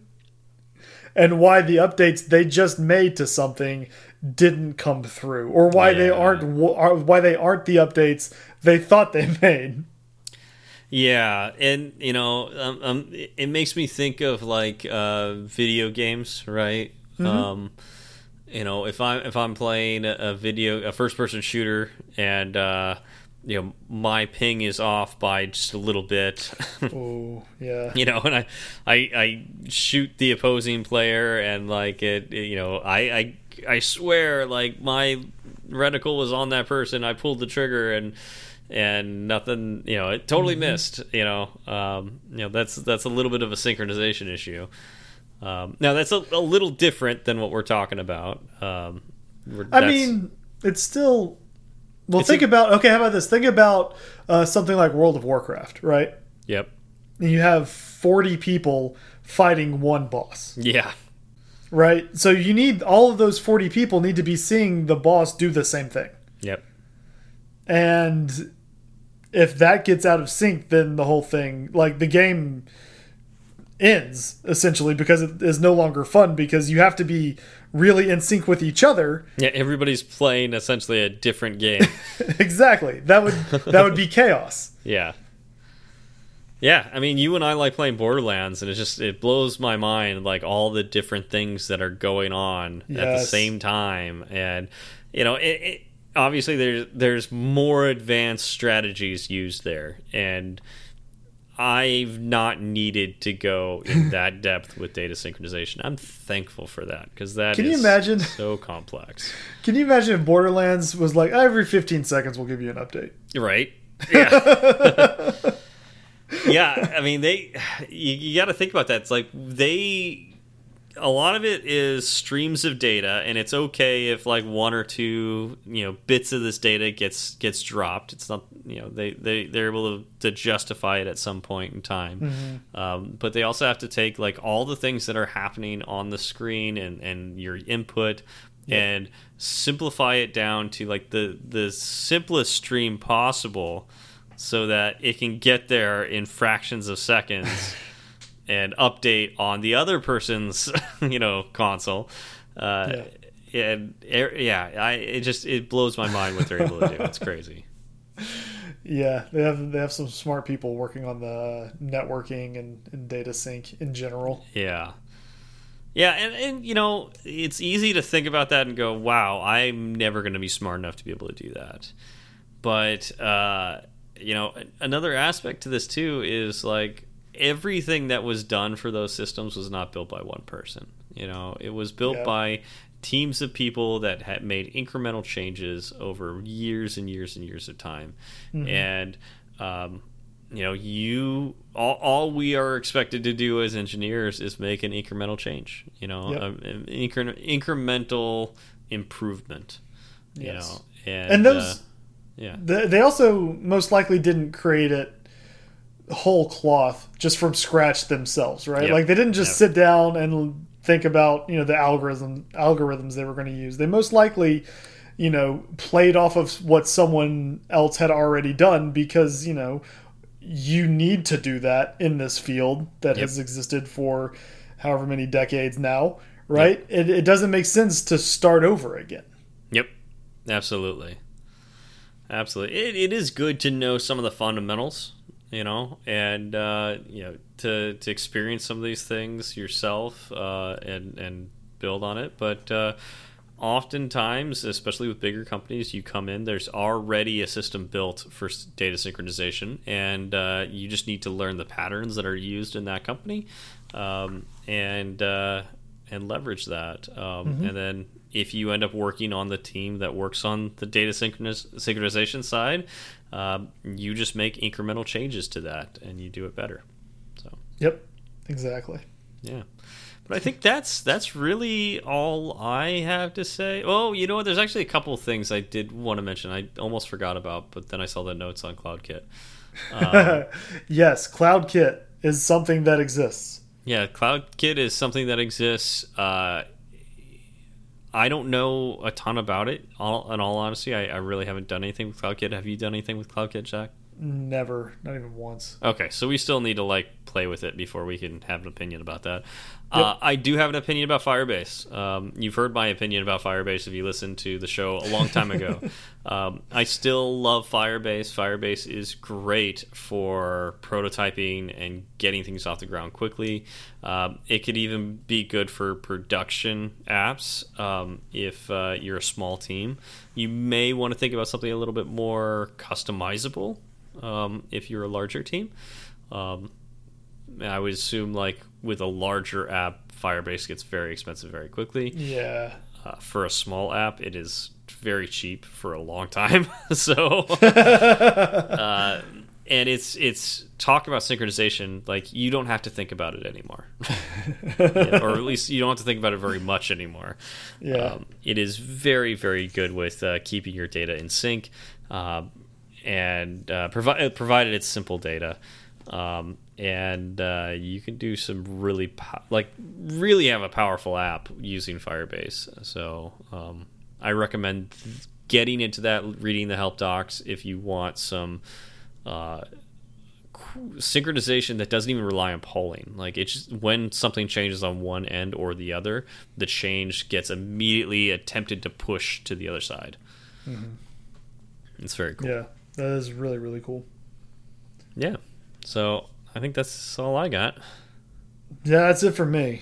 and why the updates they just made to something didn't come through or why they aren't why they aren't the updates they thought they made. Yeah, and you know, um, um, it it makes me think of like uh, video games, right? Um, you know, if I'm if I'm playing a video, a first person shooter, and uh, you know my ping is off by just a little bit, Oh, yeah. you know, and I, I I shoot the opposing player, and like it, you know, I I I swear, like my reticle was on that person, I pulled the trigger, and and nothing, you know, it totally missed, you know, um, you know, that's that's a little bit of a synchronization issue. Um, now that's a, a little different than what we're talking about. Um, we're- I mean, it's still well, It's think a- about okay, how about this? Think about uh, something like World of Warcraft, right? yep, And you have 40 people fighting one boss. yeah, right? So you need all of those 40 people need to be seeing the boss do the same thing. yep, And if that gets out of sync, then the whole thing, like the game ends essentially because it is no longer fun because you have to be really in sync with each other. yeah. Everybody's playing essentially a different game. exactly. That would that would be chaos. Yeah. Yeah, I mean, you and I like playing Borderlands, and it just it blows my mind like all the different things that are going on at the same time, and you know, it, it, obviously there's there's more advanced strategies used there, and I've not needed to go in that depth with data synchronization. I'm thankful for that because that Can you is imagine? so complex, Can you imagine if Borderlands was like every 15 seconds we'll give you an update? right? Yeah. yeah, I mean they you, you got to think about that. It's like they a lot of it is streams of data and it's okay if like one or two, you know, bits of this data gets gets dropped. It's not, you know, they they they're able to, to justify it at some point in time. Um, but they also have to take like all the things that are happening on the screen and and your input and simplify it down to like the the simplest stream possible so that it can get there in fractions of seconds and update on the other person's you know console. Uh and er- yeah i it just it blows my mind what they're able to do. It's crazy. Yeah, they have they have some smart people working on the networking and, and data sync in general. yeah. Yeah and, and you know it's easy to think about that and go wow i'm never going to be smart enough to be able to do that. But uh you know another aspect to this too is like everything that was done for those systems was not built by one person you know it was built Yeah. by teams of people that had made incremental changes over years and years and years of time and um, you know you all, all we are expected to do as engineers is make an incremental change you know Yep. um, incre- incremental improvement you Yes. know and, And those uh, yeah They, they also most likely didn't create it whole cloth just from scratch themselves, right? Yep. Like they didn't just Yep. sit down and think about you know the algorithm algorithms they were going to use. They most likely you know played off of what someone else had already done because you know you need to do that in this field that yep. has existed for however many decades now, right? It, it doesn't make sense to start over again. Yep, absolutely, absolutely. It, it is good to know some of the fundamentals, you know, and uh, you know to to experience some of these things yourself uh, and and build on it, but. Uh, oftentimes, especially with bigger companies, you come in, there's already a system built for data synchronization, and uh, you just need to learn the patterns that are used in that company um, and uh, and leverage that. Um, mm -hmm. And then if you end up working on the team that works on the data synchroniz synchronization side, um, you just make incremental changes to that and you do it better. So. Yep. Exactly. Yeah. But I think that's that's really all I have to say. Oh, you know what? There's actually a couple of things I did want to mention. I almost forgot about, but then I saw the notes on CloudKit. Um, yes, CloudKit is something that exists. Yeah, CloudKit is something that exists. Uh, I don't know a ton about it. All in all honesty, I, I really haven't done anything with CloudKit. Have you done anything with CloudKit, Jack? Never, not even once. Okay, so we still need to like play with it before we can have an opinion about that. Yep. Uh, I do have an opinion about Firebase. Um, you've heard my opinion about Firebase if you listened to the show a long time ago. um, I still love Firebase. Firebase is great for prototyping and getting things off the ground quickly. Um, it could even be good for production apps um, if uh, you're a small team. You may want to think about something a little bit more customizable um, if you're a larger team. Um, I would assume like with a larger app, Firebase gets very expensive very quickly. Yeah. Uh, for a small app, it is very cheap for a long time. so, uh, and it's it's talk about synchronization. Like you don't have to think about it anymore, yeah, or at least you don't have to think about it very much anymore. Yeah. Um, it is very very good with uh, keeping your data in sync, uh, and uh, provi provided it's simple data. Um, and uh, you can do some really like really have a powerful app using Firebase. So um, I recommend getting into that, reading the help docs if you want some uh, synchronization that doesn't even rely on polling. Like it's just, when something changes on one end or the other, the change gets immediately attempted to push to the other side. Mm -hmm. It's very cool. Yeah, that is really really cool. Yeah. So I think that's all I got. Yeah, that's it for me.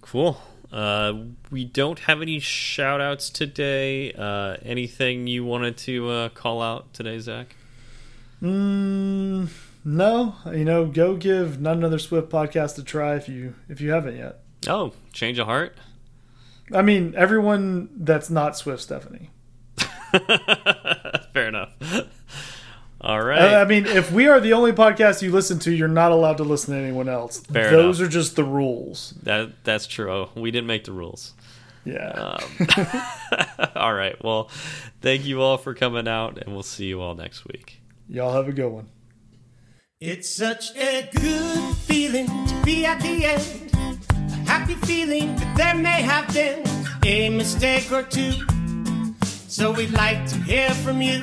Cool. Uh, we don't have any shout outs today. Uh, anything you wanted to uh, call out today, Zach? Mm, no. You know, go give Not Another Swift podcast a try if you if you haven't yet. Oh, change of heart. I mean, everyone that's not Swift Stephanie. Fair enough. All right. I mean, if we are the only podcast you listen to, you're not allowed to listen to anyone else. Fair Those enough. are just the rules. That that's true. Oh, we didn't make the rules. Yeah. Um, all right. Well, thank you all for coming out, and we'll see you all next week. Y'all have a good one. It's such a good feeling to be at the end. A happy feeling that there may have been a mistake or two. So we'd like to hear from you.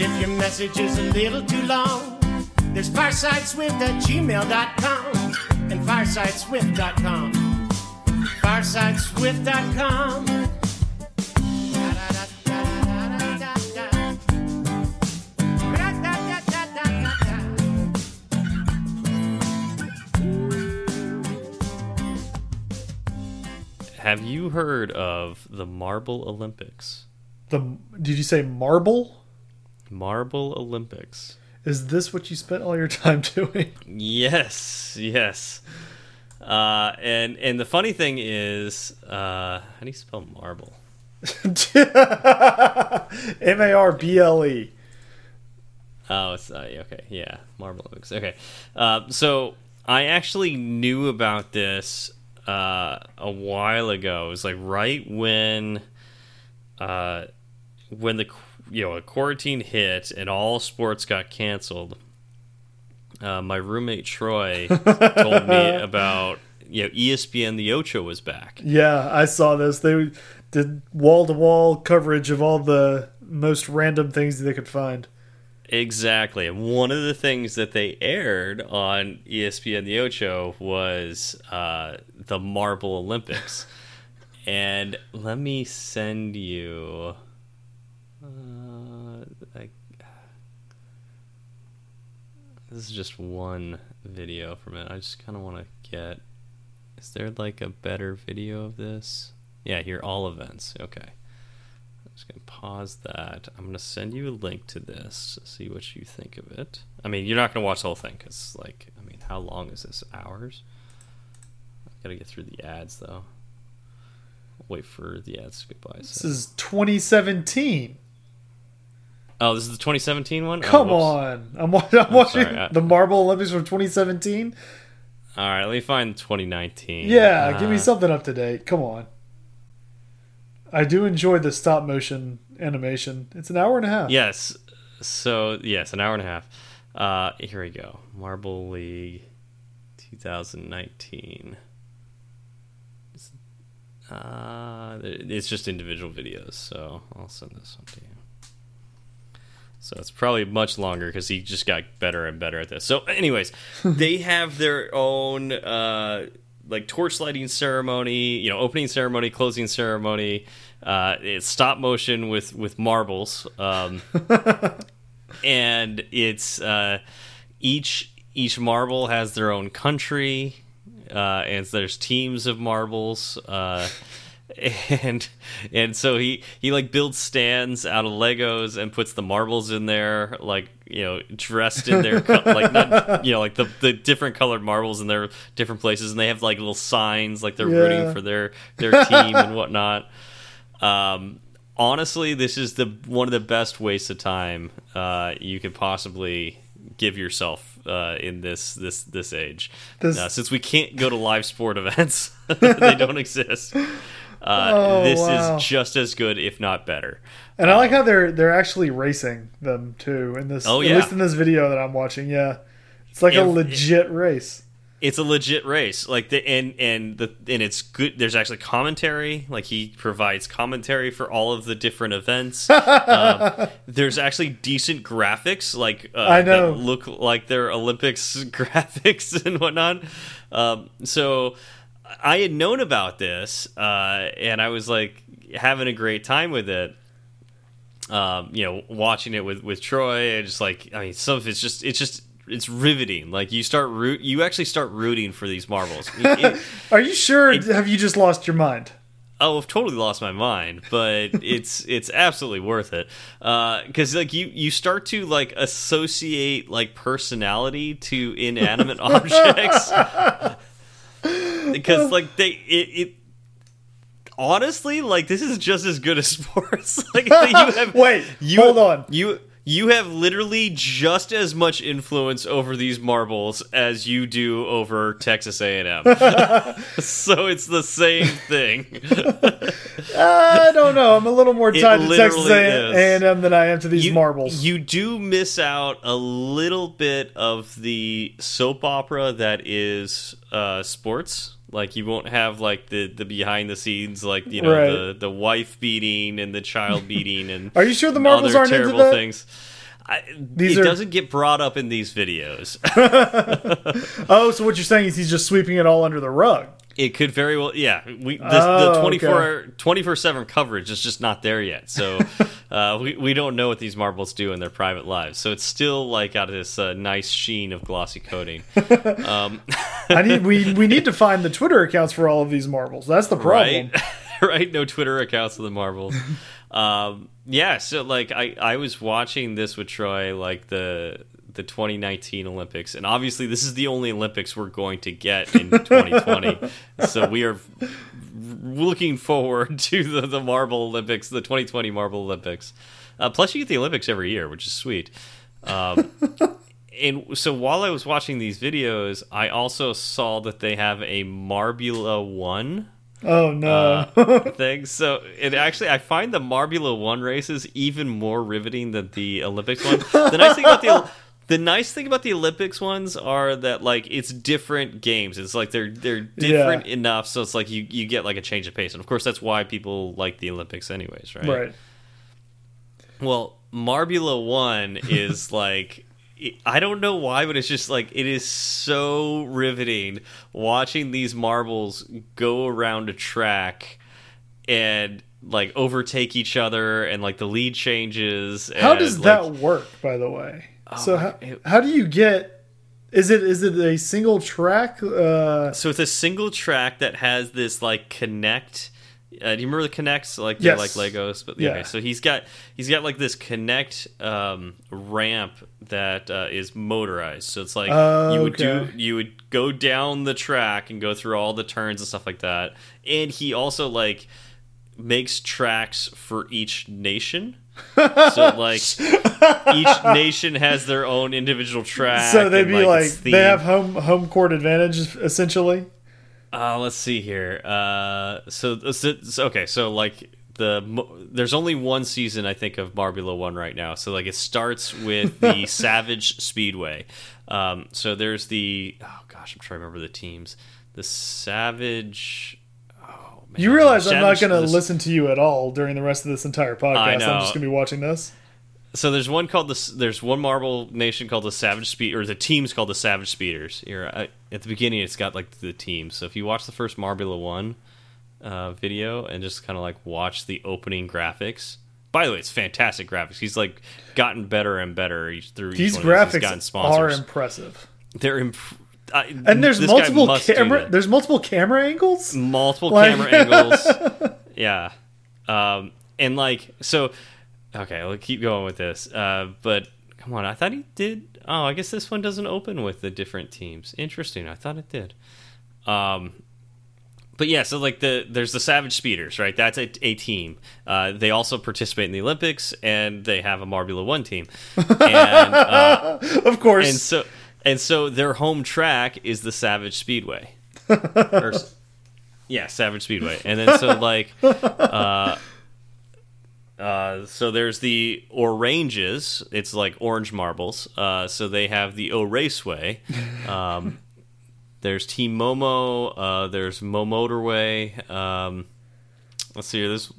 And if your message is a little too long, there's firesideswift at gmail.com and firesideswift.com. FarsideSwift.com. Have you heard of the Marble Olympics? The did you say marble? Marble Olympics. Is this what you spent all your time doing? Yes, yes. Uh, and and the funny thing is, uh, how do you spell marble? M A R B L E. Oh, it's uh, okay. Yeah, Marble Olympics. Okay. Uh, so I actually knew about this uh, a while ago. It was like right when, uh, when the you know a quarantine hit and all sports got canceled. Uh, my roommate Troy told me about you know ESPN the Ocho was back. Yeah, I saw this. They did wall to wall coverage of all the most random things they could find. Exactly. And one of the things that they aired on ESPN The Ocho was uh, the Marble Olympics. and let me send you. Uh, I, this is just one video from it. I just kind of want to get. Is there like a better video of this? Yeah, here, all events. Okay. I'm just gonna pause that. I'm gonna send you a link to this to see what you think of it. I mean, you're not gonna watch the whole thing because, like, I mean, how long is this? Hours? I gotta get through the ads though. Wait for the ads to go by. This is 2017. Oh, this is the 2017 one. Oh, Come whoops. on. I'm, wa- I'm watching sorry, I- the Marble Olympics from 2017. All right, let me find 2019. Yeah, give me Uh, something up to date. Come on. I do enjoy the stop motion animation. It's an hour and a half. Yes. So yes, an hour and a half. Uh, here we go. Marble League, 2019. It's- Uh, it's just individual videos, so I'll send this one to you. So it's probably much longer because he just got better and better at this. So, anyways, they have their own uh, like torch lighting ceremony, you know, opening ceremony, closing ceremony. Uh, it's stop motion with with marbles, um, and it's uh, each each marble has their own country, uh, and there's teams of marbles. Uh, and and so he he like builds stands out of Legos and puts the marbles in there, like you know, dressed in their like not you know like the the different colored marbles in their different places, and they have like little signs like they're Yeah. rooting for their their team and whatnot. Um, honestly, this is the one of the best wastes of time uh, you could possibly give yourself uh, in this this this age. This- Uh, since we can't go to live sport events, they don't exist. Uh, Oh, this wow. is just as good, if not better. And I like how they're they're actually racing them too in this. Oh, At yeah. least in this video that I'm watching. Yeah, it's like a legit race. It's a legit race, like the and and the and it's good. There's actually commentary, like he provides commentary for all of the different events. um, there's actually decent graphics, like uh, I know. look like they're Olympics graphics and whatnot. Um, so I had known about this, uh, and I was like having a great time with it. Um, you know, watching it with with Troy, and just like I mean, some of it's just it's just it's riveting. Like you start root, you actually start rooting for these marbles. It- Are you sure? have you just lost your mind? oh, I've totally lost my mind, but it's it's absolutely worth it because like you you start to like associate like personality to inanimate objects because like they it. it Honestly, like this is just as good as sports. like you have, Wait, you, hold on. You you have literally just as much influence over these marbles as you do over Texas A&M. so it's the same thing. I don't know. I'm a little more It tied to Texas A and M than I am to these you, marbles. You do miss out a little bit of the soap opera that is uh, sports. Like you won't have like the the behind the scenes, like you know Right. the the wife beating and the child beating and Are you sure the marbles aren't into terrible that? things. I, These it are- doesn't get brought up in these videos. Oh, so what you're saying is he's just sweeping it all under the rug. It could very well, yeah. We this, Oh, the okay. 24 24 seven coverage is just not there yet, so uh, we we don't know what these marbles do in their private lives. So it's still like out of this uh, nice sheen of glossy coating. um, I need we we need to find the Twitter accounts for all of these marbles. That's the problem. right, right. No Twitter accounts of the marbles. um, yeah, so like I I was watching this with Troy, like the the 2019 Olympics, and obviously this is the only Olympics we're going to get in 2020. so we are looking forward to the, the Marble Olympics, the 2020 Marble Olympics. Uh, plus, you get the Olympics every year, which is sweet. Um, and so while I was watching these videos, I also saw that they have a Marbula One Oh no. thing. So it actually, I find the Marbula One races even more riveting than the Olympics one. The nice thing about the the nice thing about the Olympics ones are that like it's different games. It's like they're they're different enough, so it's like you you get like a change of pace, and of course that's why people like the Olympics anyways, right? right. Well, Marbula One is like. I don't know why, but it's just like it is so riveting watching these marbles go around a track and like overtake each other and like the lead changes. How does like, that work, by the way? So Oh my- how, it- how do you get? Is it is it a single track? Uh, So it's a single track that has this like connect. Uh, do you remember the connects? Like Yes. like Legos, but Yeah. okay. So he's got he's got like this connect um, ramp that uh, is motorized. So it's like Oh, you would do you would go down the track and go through all the turns and stuff like that. And he also like makes tracks for each nation. So like each nation has their own individual track. so they'd and, be like its they have home home court advantage essentially. Uh, let's see here. Uh, so, so, so- okay, so like the mo- there's only one season I think of Marbula One right now. So like it starts with the Savage Speedway. Um, so there's the oh gosh, I'm trying to remember the teams. The Savage. Man, You realize I'm not going to listen to you at all during the rest of this entire podcast. I I'm just going to be watching this. So there's one called the there's one Marble Nation called the Savage Speed or the team's called the Savage Speeders. Here uh, at the beginning, it's got like the teams. So if you watch the first Marbula One uh, video and just kind of like watch the opening graphics. By the way, it's fantastic graphics. He's like gotten better and better each through These each one of these. He's graphics gotten are impressive. They're imp- I, And there's multiple camera there's multiple camera angles. multiple Like- camera angles. Yeah, um, and like so. Okay, we'll keep going with this. Uh, but come on, I thought he did. Oh, I guess this one doesn't open with the different teams. Interesting. I thought it did. Um, but yeah, so like the there's the Savage Speeders, right? That's a, a team. Uh, they also participate in the Olympics, and they have a Marbula One team. And uh, Of course. and so and so their home track is the Savage Speedway. Or yeah, Savage Speedway. And then so like uh uh, so there's the oranges. It's like orange marbles. Uh, so they have the O Raceway. Um, there's Team Momo. Uh, there's Mo Motorway. Um, let's see here. This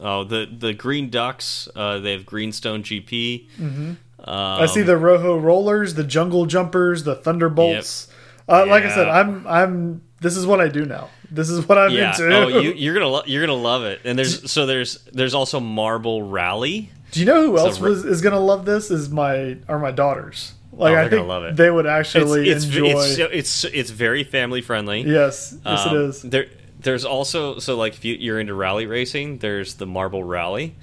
oh the the Green Ducks. Uh, they have Greenstone GP. Mm-hmm. Um, I see the Rojo Rollers, the Jungle Jumpers, the Thunderbolts. Uh, Like I said, I'm I'm. This is what I do now. This is what I'm yeah. into. Oh, you, you're gonna you're gonna love it. And there's so there's there's also Marble Rally. do you know who else was is gonna love this? Is my are my daughters. Like Oh, I they're think love it. they would actually it's, enjoy. it's it's it's very family friendly. yes, yes, Um, it is. There, there's also so like if you, you're into rally racing, there's the Marble Rally,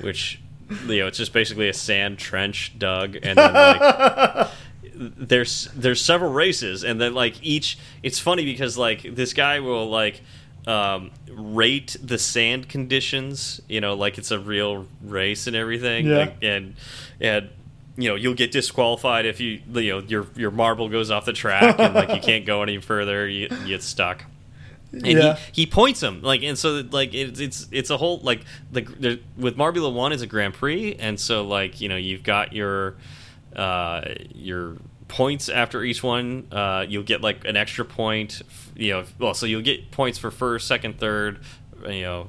which you know it's just basically a sand trench dug, and then like there's there's several races, and then like each. It's funny because like this guy will like um, rate the sand conditions, you know, like it's a real race and everything, Yeah. like, and and you know you'll get disqualified if you you know your your marble goes off the track and like you can't go any further, you, you get stuck. And Yeah. he, he points him like and so like it's it's it's a whole like the, the with Marbula one is a Grand Prix and so like you know you've got your uh your points after each one uh you'll get like an extra point you know well so you'll get points for first second third you know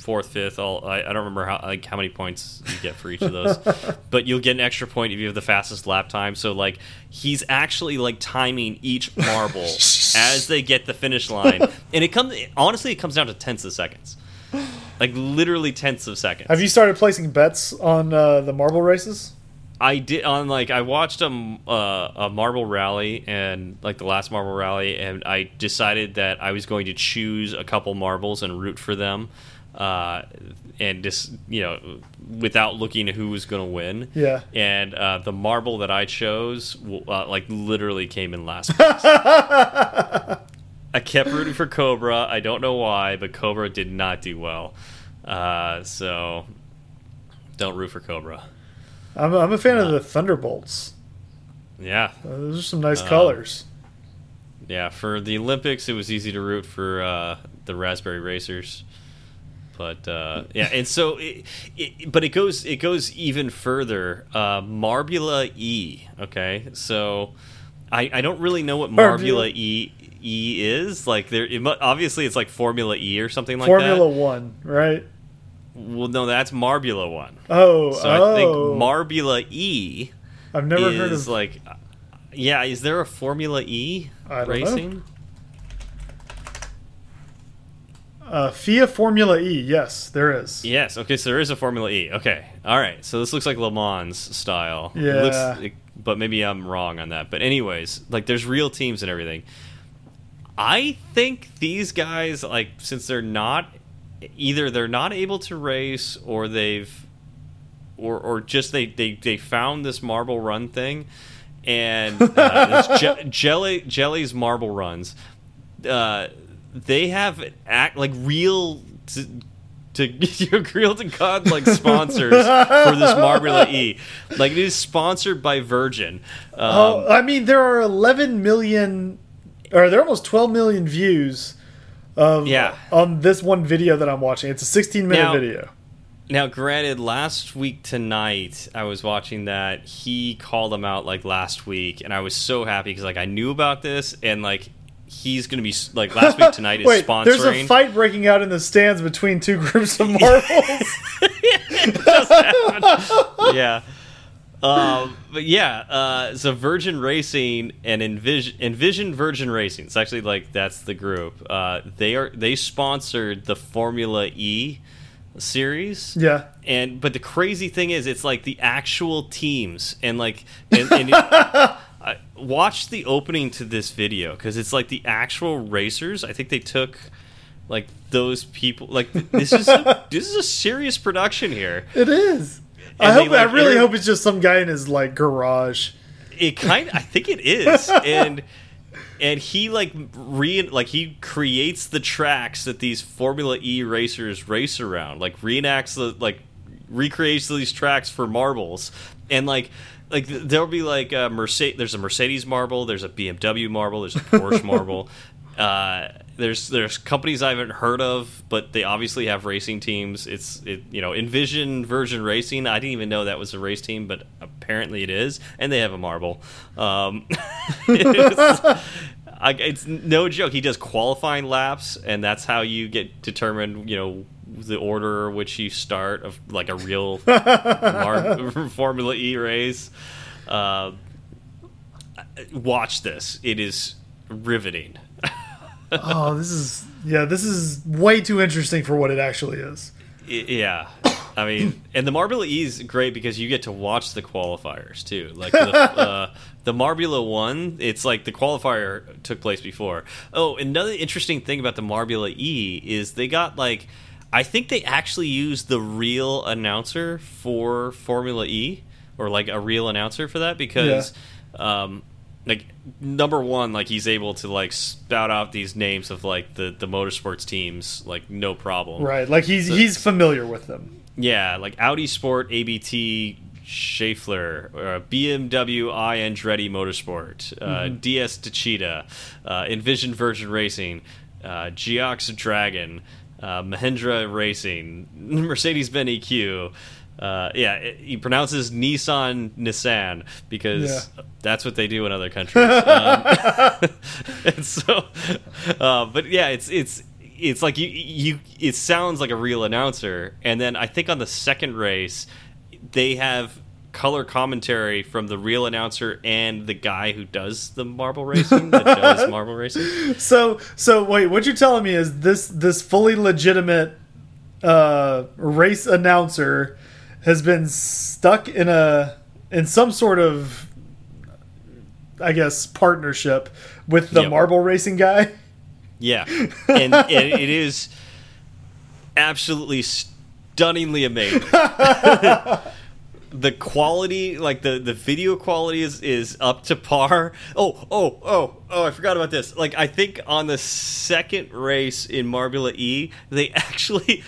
fourth, fifth. All I, I don't remember how like how many points you get for each of those, but you'll get an extra point if you have the fastest lap time. So like he's actually like timing each marble as they get the finish line, and it comes honestly it comes down to tenths of seconds, like literally tenths of seconds. Have you started placing bets on uh, the marble races? I did on like I watched a uh, a marble rally and like the last marble rally, and I decided that I was going to choose a couple marbles and root for them, uh, and just you know without looking at who was going to win. Yeah. And uh, the marble that I chose, uh, like literally came in last place. I kept rooting for Cobra. I don't know why, but Cobra did not do well. Uh, so don't root for Cobra. I'm, I'm a fan of the Thunderbolts. Yeah. Uh, those are some nice colors. Yeah, for the Olympics, it was easy to root for uh, the Raspberry Racers, but uh, yeah, and so, it, it, but it goes it goes even further. Uh, Marbula E. Okay, so I I don't really know what Marbula E E is. Like there, it, obviously it's like Formula E or something like Formula that. Formula One, right? Well, no, that's Marbula One. Oh, so oh. I think Marbula E. I've never is heard of like, yeah. Is there a Formula E racing? Know. Uh, FIA Formula E, yes, there is. Yes, okay, so there is a Formula E. Okay, all right. So this looks like Le Mans style. Yeah. It looks, it, but maybe I'm wrong on that. But anyways, like there's real teams and everything. I think these guys, like, since they're not either they're not able to race or they've or or just they they, they found this marble run thing and uh, Je jelly Jelle's marble runs uh, they have act like real to, to real to god like sponsors for this Marbula E like it is sponsored by Virgin um, oh I mean there are 11 million or there are almost 12 million views of yeah. on this one video that I'm watching. It's a 16 minute now, video. Now, granted, last week tonight I was watching that. He called him out like last week, and I was so happy because like I knew about this, and like he's going to be like last week tonight is Wait, sponsoring. There's a fight breaking out in the stands between two groups of marbles. yeah. Um, but yeah, uh, so Virgin Racing and Envision, Envision Virgin Racing. It's actually like that's the group. Uh, they are they sponsored the Formula E series. Yeah. And but the crazy thing is, it's like the actual teams and like and, and watch the opening to this video because it's like the actual racers. I think they took like those people. Like this is a, this is a serious production here. It is. I hope. Like, I really hope it's just some guy in his like garage. It kind. I think it is, and and he like re like he creates the tracks that these Formula E racers race around. Like reenacts the like recreates these tracks for marbles, and like like there'll be like a Mercedes. There's a Mercedes marble. There's a BMW marble. There's a Porsche marble. Uh, there's there's companies I haven't heard of, but they obviously have racing teams. It's it you know Envision Virgin Racing. I didn't even know that was a race team, but apparently it is, and they have a marble. Um, it's, I, it's no joke. He does qualifying laps, and that's how you get determined. You know the order which you start of like a real Formula E race. Uh, watch this; it is riveting. oh, this is yeah, this is way too interesting for what it actually is. Yeah, I mean, and the Marbula E is great because you get to watch the qualifiers too. Like the, uh, the Marbula one, it's like the qualifier took place before. Oh, another interesting thing about the Marbula E is they got like, I think they actually used the real announcer for Formula E, or like a real announcer for that because. Yeah. Um, like number one like he's able to like spout out these names of like the the motorsports teams like no problem right like he's so, he's familiar with them yeah like audi sport abt Schaeffler, uh, BMW i Andretti Motorsport, uh, mm -hmm. DS Techeetah, uh, Envision Virgin Racing, uh, Geox Dragon, uh, Mahindra Racing, Mercedes Benz EQ, uh, yeah, it, he pronounces Nissan Nissan because yeah. that's what they do in other countries. um, and so, uh, but yeah, it's it's it's like you you it sounds like a real announcer and then i think on the second race they have color commentary from the real announcer and the guy who does the marble racing that does marble racing So so wait, what you're telling me is this this fully legitimate uh, race announcer has been stuck in a in some sort of I guess partnership with the Yep. marble racing guy. yeah and, and it is absolutely stunningly amazing the quality like the the video quality is is up to par. Oh oh oh oh i forgot about this. Like i think on the second race in marbula e they actually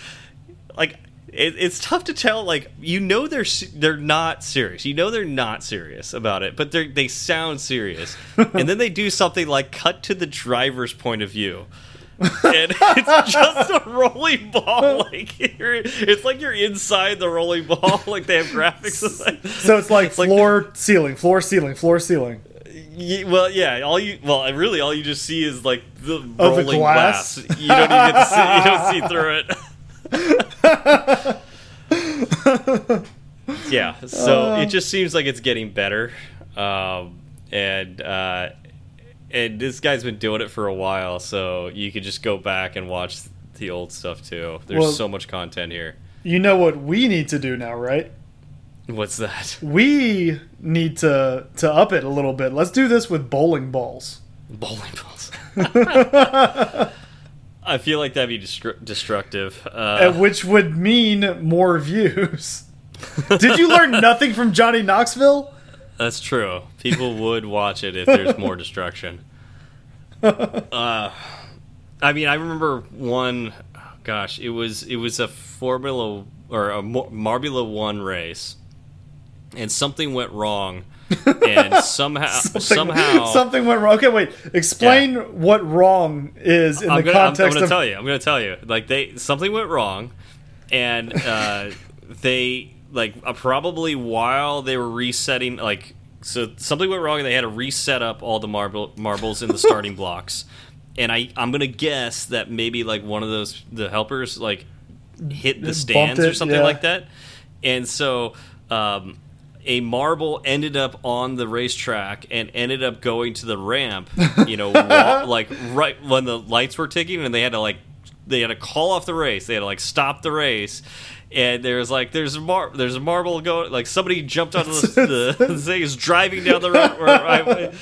like it, it's tough to tell like you know they're they're not serious. You know they're not serious about it but they they sound serious. And then they do something like cut to the driver's point of view and it's just a rolling ball like you're, it's like you're inside the rolling ball like they have graphics So it's like like- floor ceiling, floor ceiling, floor ceiling. Ye- well, yeah. All you, well, really, all you just see is like the Oh, the rolling glass? glass. You don't even see. You don't see through it. yeah. So it just seems like it's getting better, um, and uh, and this guy's been doing it for a while. So you could just go back and watch the old stuff too. There's Well- so much content here. You know what we need to do now, right? What's that? We need to to up it a little bit. Let's do this with bowling balls. Bowling balls. I feel like that'd be destru- destructive. Uh, which would mean more views. Did you learn nothing from Johnny Knoxville? That's true. People would watch it if there's more destruction. Uh, I mean, I remember one. oh, Gosh, it was it was a Formula or a Marbula One race, and something went wrong, and somehow somehow something went wrong. Okay, wait. Explain what wrong is in I'm the gonna, I'm- I'm gonna tell you. I'm gonna tell you. Like they something went wrong, and uh, they like uh, probably while they were resetting, like so something went wrong, and they had to reset up all the marble marbles in the starting blocks. And I I'm gonna guess that maybe like one of those the helpers like hit the stands or something yeah. like that, and so. Um, a marble ended up on the racetrack and ended up going to the ramp, you know, wa- like right when the lights were ticking, and they had to like they had to call off the race. They had to like stop the race, and there's like there's a mar there's a marble going like somebody jumped onto the, the, the thing is driving down the road driveway,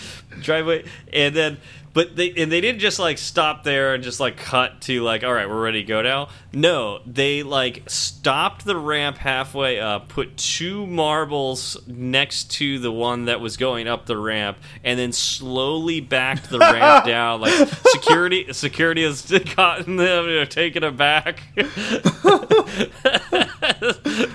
driveway, and then. But they and they didn't just like stop there and just like cut to like all right we're ready to go now. No, they like stopped the ramp halfway up, put two marbles next to the one that was going up the ramp, and then slowly backed the ramp down. Like security, security has gotten them, you know, taken it back.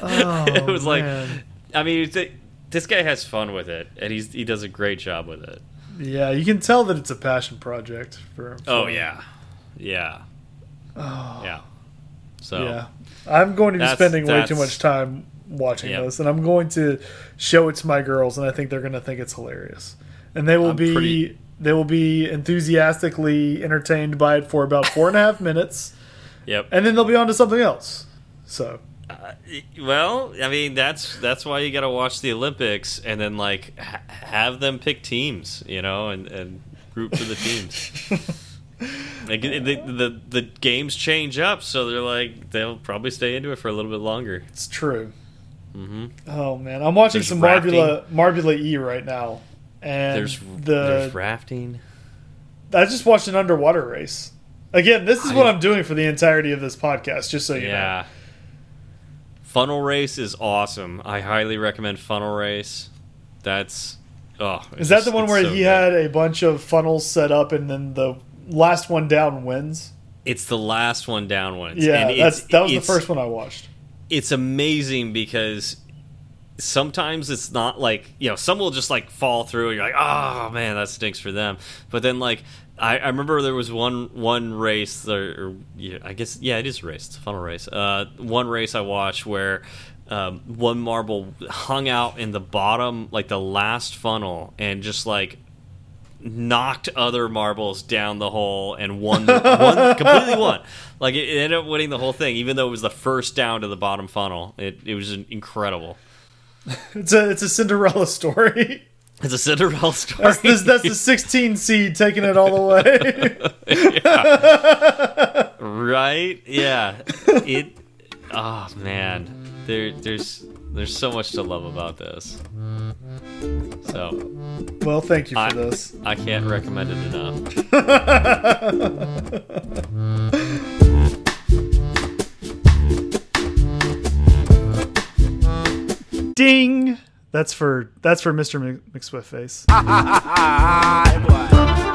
Oh, it was like, Oh. I mean, th- this guy has fun with it, and he's he does a great job with it. Yeah, you can tell that it's a passion project for. Oh for- yeah, yeah, oh. yeah. So yeah. I'm going to be spending way too much time watching Yep. this, and I'm going to show it to my girls, and I think they're going to think it's hilarious, and they will I'm be pretty- they will be enthusiastically entertained by it for about four and a half minutes, yep. and then they'll be on to something else. So Well, I mean that's that's why you got to watch the Olympics and then like ha have them pick teams, you know, and and root for the teams. like the, the the games change up, so they're like they'll probably stay into it for a little bit longer. it's true. hmm Oh man, I'm watching There's some rafting. Marbula Marbula E right now, and There's the there's rafting. I just watched an underwater race. Again, this is I- what I'm doing for the entirety of this podcast, just so you know. Funnel race is awesome. I highly recommend Funnel race. That's oh. Is that the one where so he good. had a bunch of funnels set up and then the last one down wins? It's the last one down wins. Yeah, that's that was the first one I watched. it's amazing because sometimes it's not like you know some will just like fall through and you're like oh man that stinks for them but then like I, I remember there was one one race or, or yeah, I guess yeah it is a race it's a funnel race uh, one race I watched where um, one marble hung out in the bottom like the last funnel and just like knocked other marbles down the hole and won, the, won completely won. Like it, it ended up winning the whole thing, even though it was the first down to the bottom funnel. It it was incredible. It's a it's a Cinderella story. It's a Cinderella story. That's the, that's the 16 seed taking it all the way. right? Yeah. It. Oh man, there there's there's so much to love about this. So well, thank you for I, this. I can't recommend it enough. Ding. That's for that's for Mr. McSwift face.